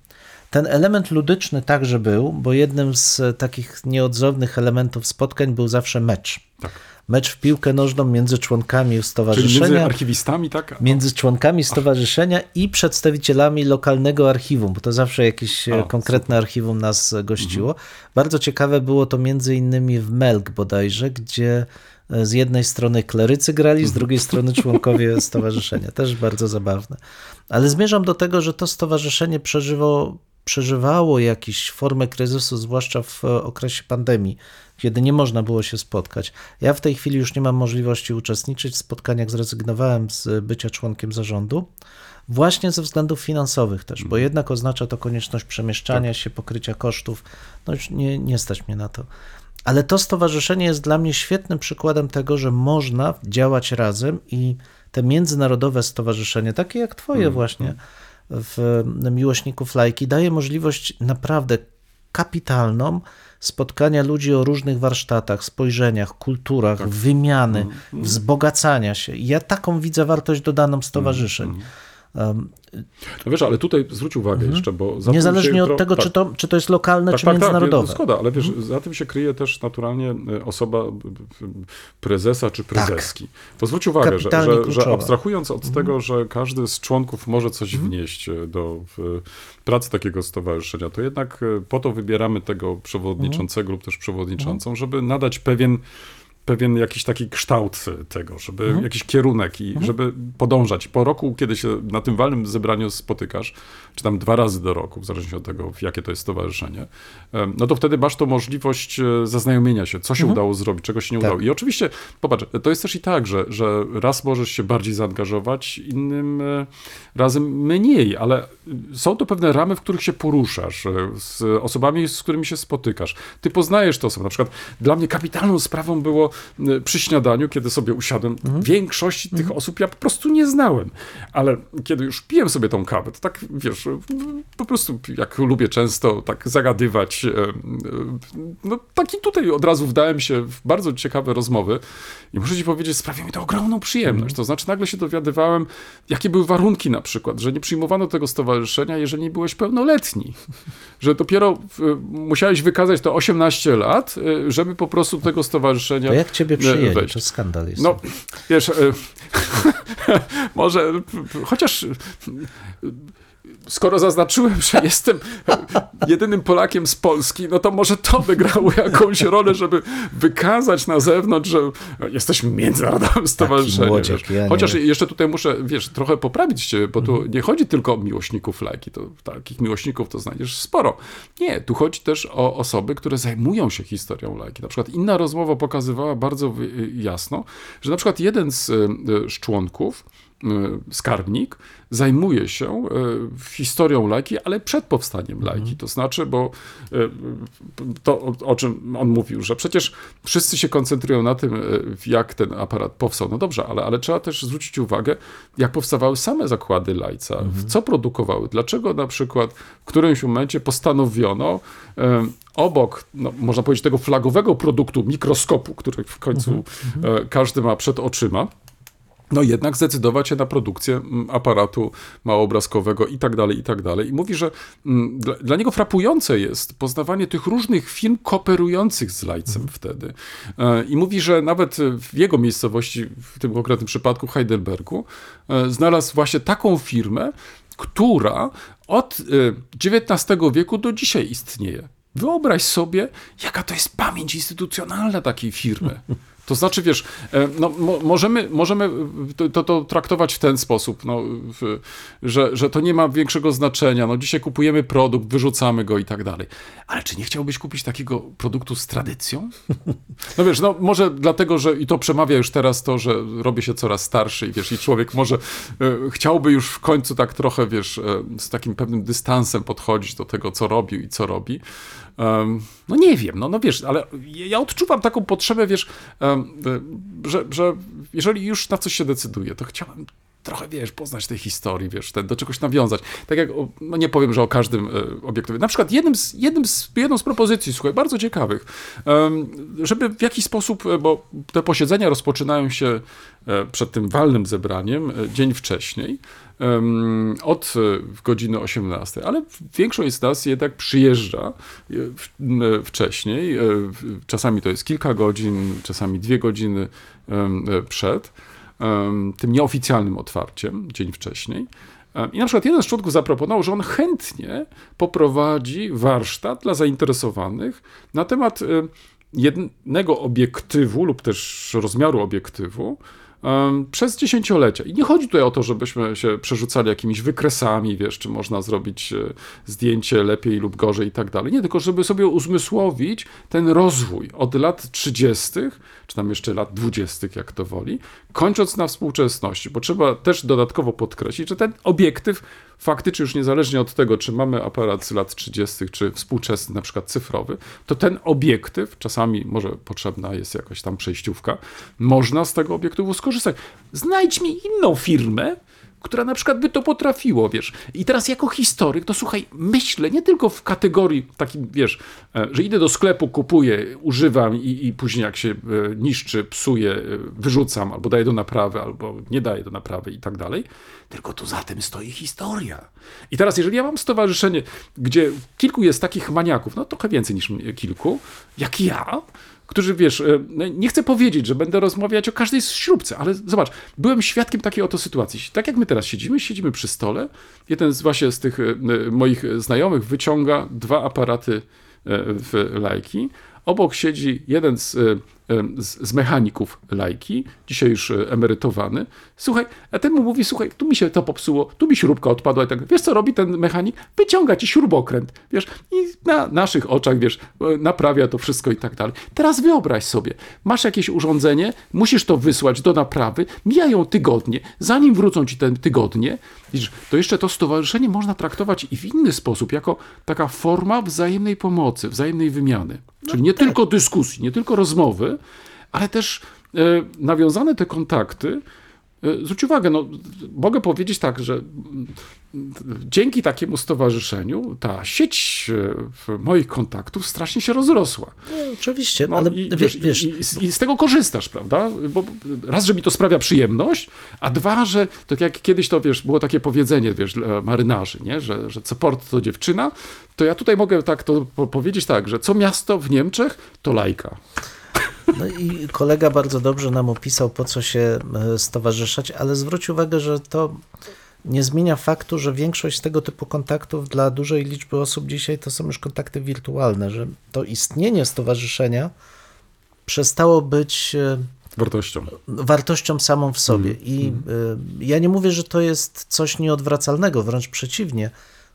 Ten element ludyczny także był, bo jednym z takich nieodzownych elementów spotkań był zawsze mecz. Tak. Mecz w piłkę nożną między członkami Czyli między stowarzyszenia, archiwistami, tak? między członkami stowarzyszenia i przedstawicielami lokalnego archiwum, bo to zawsze jakieś e, A, konkretne archiwum nas gościło. Bardzo ciekawe było to między innymi w Melk bodajże, gdzie e, z jednej strony klerycy grali, z drugiej strony członkowie [laughs] stowarzyszenia. Też bardzo zabawne. Ale zmierzam do tego, że to stowarzyszenie przeżywało, przeżywało jakąś formę kryzysu, zwłaszcza w e, okresie pandemii, kiedy nie można było się spotkać. Ja w tej chwili już nie mam możliwości uczestniczyć w spotkaniach, zrezygnowałem z bycia członkiem zarządu. Właśnie ze względów finansowych też, bo jednak oznacza to konieczność przemieszczania się, pokrycia kosztów. No już nie, nie stać mnie na to. Ale to stowarzyszenie jest dla mnie świetnym przykładem tego, że można działać razem i te międzynarodowe stowarzyszenie, takie jak Twoje właśnie, w Miłośników Lajki, daje możliwość naprawdę kapitalną spotkania ludzi o różnych warsztatach, spojrzeniach, kulturach, wymiany, wzbogacania się. Ja taką widzę wartość dodaną stowarzyszeń. Um, No wiesz, ale tutaj zwróć uwagę jeszcze, bo za Mhm. niezależnie od tro- tego, tak. czy, to, czy to jest lokalne, Tak, czy tak, tak, międzynarodowe. nie, zgoda, ale wiesz, Mhm. za tym się kryje też naturalnie e, osoba prezesa czy prezeski. Bo zwróć uwagę, że, Kapitalnie że, że abstrahując Mhm. od tego, że każdy z członków może coś wnieść e, do w, pracy takiego stowarzyszenia, to jednak e, po to wybieramy tego przewodniczącego lub też przewodniczącą, żeby nadać pewien pewien jakiś taki kształt tego, żeby Mhm. jakiś kierunek i żeby podążać. Po roku, kiedy się na tym walnym zebraniu spotykasz, czy tam dwa razy do roku, w zależności od tego, w jakie to jest stowarzyszenie, no to wtedy masz tą możliwość e, zaznajomienia się, co się udało zrobić, czego się nie Tak. udało. I oczywiście, popatrz, to jest też i tak, że, że raz możesz się bardziej zaangażować, innym e, razem mniej, ale są to pewne ramy, w których się poruszasz, e, z osobami, z którymi się spotykasz. Ty poznajesz te osoby. Na przykład dla mnie kapitalną sprawą było przy śniadaniu, kiedy sobie usiadłem, większości tych osób ja po prostu nie znałem, ale kiedy już piłem sobie tą kawę, to tak, wiesz, e, po prostu jak lubię często tak zagadywać, e, e, no taki tutaj od razu wdałem się w bardzo ciekawe rozmowy i muszę ci powiedzieć, sprawia mi to ogromną przyjemność. To znaczy nagle się dowiadywałem, jakie były warunki na przykład, że nie przyjmowano tego stowarzyszenia, jeżeli nie byłeś pełnoletni. Że dopiero e, musiałeś wykazać to 18 lat, e, żeby po prostu tego stowarzyszenia To jak ciebie e, przyjęli? wejść. To skandal jest. No, wiesz, e, [laughs] może chociaż skoro zaznaczyłem, że jestem jedynym Polakiem z Polski, no to może to wygrało jakąś rolę, żeby wykazać na zewnątrz, że jesteśmy międzynarodowym stowarzyszeniem. młodziek, ja Chociaż wiem. jeszcze tutaj muszę, wiesz, trochę poprawić cię, bo tu Mhm. nie chodzi tylko o miłośników lajki, to takich miłośników to znajdziesz sporo. Nie, tu chodzi też o osoby, które zajmują się historią lajki. Na przykład inna rozmowa pokazywała bardzo wy- jasno, że na przykład jeden z, y, z członków, y, skarbnik, zajmuje się y, historią lajki, ale przed powstaniem lajki. To znaczy, bo y, to, o, o czym on mówił, że przecież wszyscy się koncentrują na tym, y, jak ten aparat powstał. No dobrze, ale, ale trzeba też zwrócić uwagę, jak powstawały same zakłady lajca, w co produkowały, dlaczego na przykład w którymś momencie postanowiono obok, no, można powiedzieć, tego flagowego produktu mikroskopu, który w końcu e, każdy ma przed oczyma, no jednak zdecydować się na produkcję mm, aparatu małoobrazkowego i tak dalej, i tak dalej. I mówi, że mm, dla, dla niego frapujące jest poznawanie tych różnych firm kooperujących z Lajcem wtedy. E, I mówi, że nawet w jego miejscowości, w tym konkretnym przypadku Heidelbergu, e, znalazł właśnie taką firmę, która od e, XIX wieku do dzisiaj istnieje. Wyobraź sobie, jaka to jest pamięć instytucjonalna takiej firmy. [laughs] To znaczy, wiesz, e, no, mo, możemy, możemy to, to, to traktować w ten sposób, no, w, że, że to nie ma większego znaczenia. No, dzisiaj kupujemy produkt, wyrzucamy go i tak dalej. Ale czy nie chciałbyś kupić takiego produktu z tradycją? No wiesz, no może dlatego, że i to przemawia już teraz to, że robię się coraz starszy i wiesz, i człowiek może e, chciałby już w końcu tak trochę, wiesz, e, z takim pewnym dystansem podchodzić do tego, co robił i co robi. No nie wiem, no, no wiesz, ale ja odczuwam taką potrzebę, wiesz, e, że, że jeżeli już na coś się decyduje, to chciałem trochę, wiesz, poznać tej historii, wiesz, ten, do czegoś nawiązać. Tak jak, no nie powiem, że o każdym e, obiektywie. Na przykład jednym z, jednym z, jedną z propozycji, słuchaj, bardzo ciekawych, żeby w jakiś sposób, e, bo te posiedzenia rozpoczynają się przed tym walnym zebraniem dzień wcześniej, od e, godziny 18, ale większość instancji jednak przyjeżdża e, wcześniej. e, Czasami to jest kilka godzin, czasami dwie godziny przed tym nieoficjalnym otwarciem, dzień wcześniej. I na przykład jeden z członków zaproponował, że on chętnie poprowadzi warsztat dla zainteresowanych na temat em, jednego obiektywu lub też rozmiaru obiektywu przez dziesięciolecia. I nie chodzi tutaj o to, żebyśmy się przerzucali jakimiś wykresami, wiesz, czy można zrobić e, zdjęcie lepiej lub gorzej i tak dalej. Nie, tylko żeby sobie uzmysłowić ten rozwój od lat 30., czy tam jeszcze lat 20., jak to woli, kończąc na współczesności, bo trzeba też dodatkowo podkreślić, że ten obiektyw faktycznie już niezależnie od tego, czy mamy aparat z lat 30., czy współczesny, na przykład cyfrowy, to ten obiektyw, czasami może potrzebna jest jakaś tam przejściówka, można z tego obiektywu skorzystać. Znajdź mi inną firmę, która na przykład by to potrafiło, wiesz. I teraz jako historyk, to słuchaj, myślę nie tylko w kategorii takim, wiesz, e, że idę do sklepu, kupuję, używam i, i później jak się e, niszczy, psuje, e, wyrzucam, albo daję do naprawy, albo nie daję do naprawy i tak dalej, tylko tu za tym stoi historia. I teraz, jeżeli ja mam stowarzyszenie, gdzie kilku jest takich maniaków, no trochę więcej niż kilku, jak ja, którzy, wiesz, e, no, nie chcę powiedzieć, że będę rozmawiać o każdej śrubce, ale zobacz, byłem świadkiem takiej oto sytuacji. Tak jak my teraz siedzimy, siedzimy przy stole, jeden z właśnie z tych e, moich znajomych wyciąga dwa aparaty e, w lajki, obok siedzi jeden z z, z mechaników lajki, dzisiaj już emerytowany. Słuchaj, a ten mu mówi, słuchaj, tu mi się to popsuło, tu mi śrubka odpadła i tak. Wiesz, co robi ten mechanik? Wyciąga ci śrubokręt, wiesz, i na naszych oczach, wiesz, naprawia to wszystko i tak dalej. Teraz wyobraź sobie, masz jakieś urządzenie, musisz to wysłać do naprawy, mijają tygodnie, zanim wrócą ci te tygodnie, widzisz, to jeszcze to stowarzyszenie można traktować i w inny sposób, jako taka forma wzajemnej pomocy, wzajemnej wymiany. Czyli nie tylko dyskusji, nie tylko rozmowy, ale też e, nawiązane te kontakty. E, zwróć uwagę, no, mogę powiedzieć tak, że mm, dzięki takiemu stowarzyszeniu ta sieć e, moich kontaktów strasznie się rozrosła. Nie, oczywiście, No, ale i, wie- wiesz, wiesz, i, i, z tego korzystasz, prawda? Bo raz, że mi to sprawia przyjemność, a dwa, że tak jak kiedyś to wiesz, było takie powiedzenie, wiesz, marynarzy, nie? Że, że co port to dziewczyna, to ja tutaj mogę tak to po- powiedzieć tak, że co miasto w Niemczech to lajka. No i kolega bardzo dobrze nam opisał, po co się e, stowarzyszać, ale zwróć uwagę, że to nie zmienia faktu, że większość z tego typu kontaktów dla dużej liczby osób dzisiaj to są już kontakty wirtualne, że to istnienie stowarzyszenia przestało być e, Wartością. wartością samą w sobie. I y, ja nie mówię, że to jest coś nieodwracalnego, wręcz przeciwnie.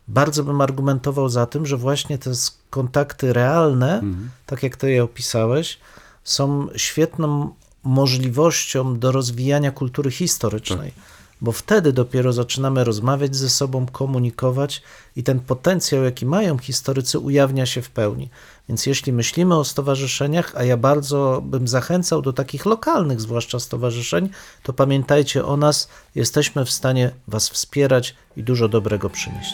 Bardzo bym argumentował za tym, że właśnie te kontakty realne, tak jak ty je opisałeś, są świetną możliwością do rozwijania kultury historycznej. Bo wtedy dopiero zaczynamy rozmawiać ze sobą, komunikować i ten potencjał, jaki mają historycy, ujawnia się w pełni. Więc jeśli myślimy o stowarzyszeniach, a ja bardzo bym zachęcał do takich lokalnych, zwłaszcza stowarzyszeń, to pamiętajcie o nas, jesteśmy w stanie Was wspierać i dużo dobrego przynieść.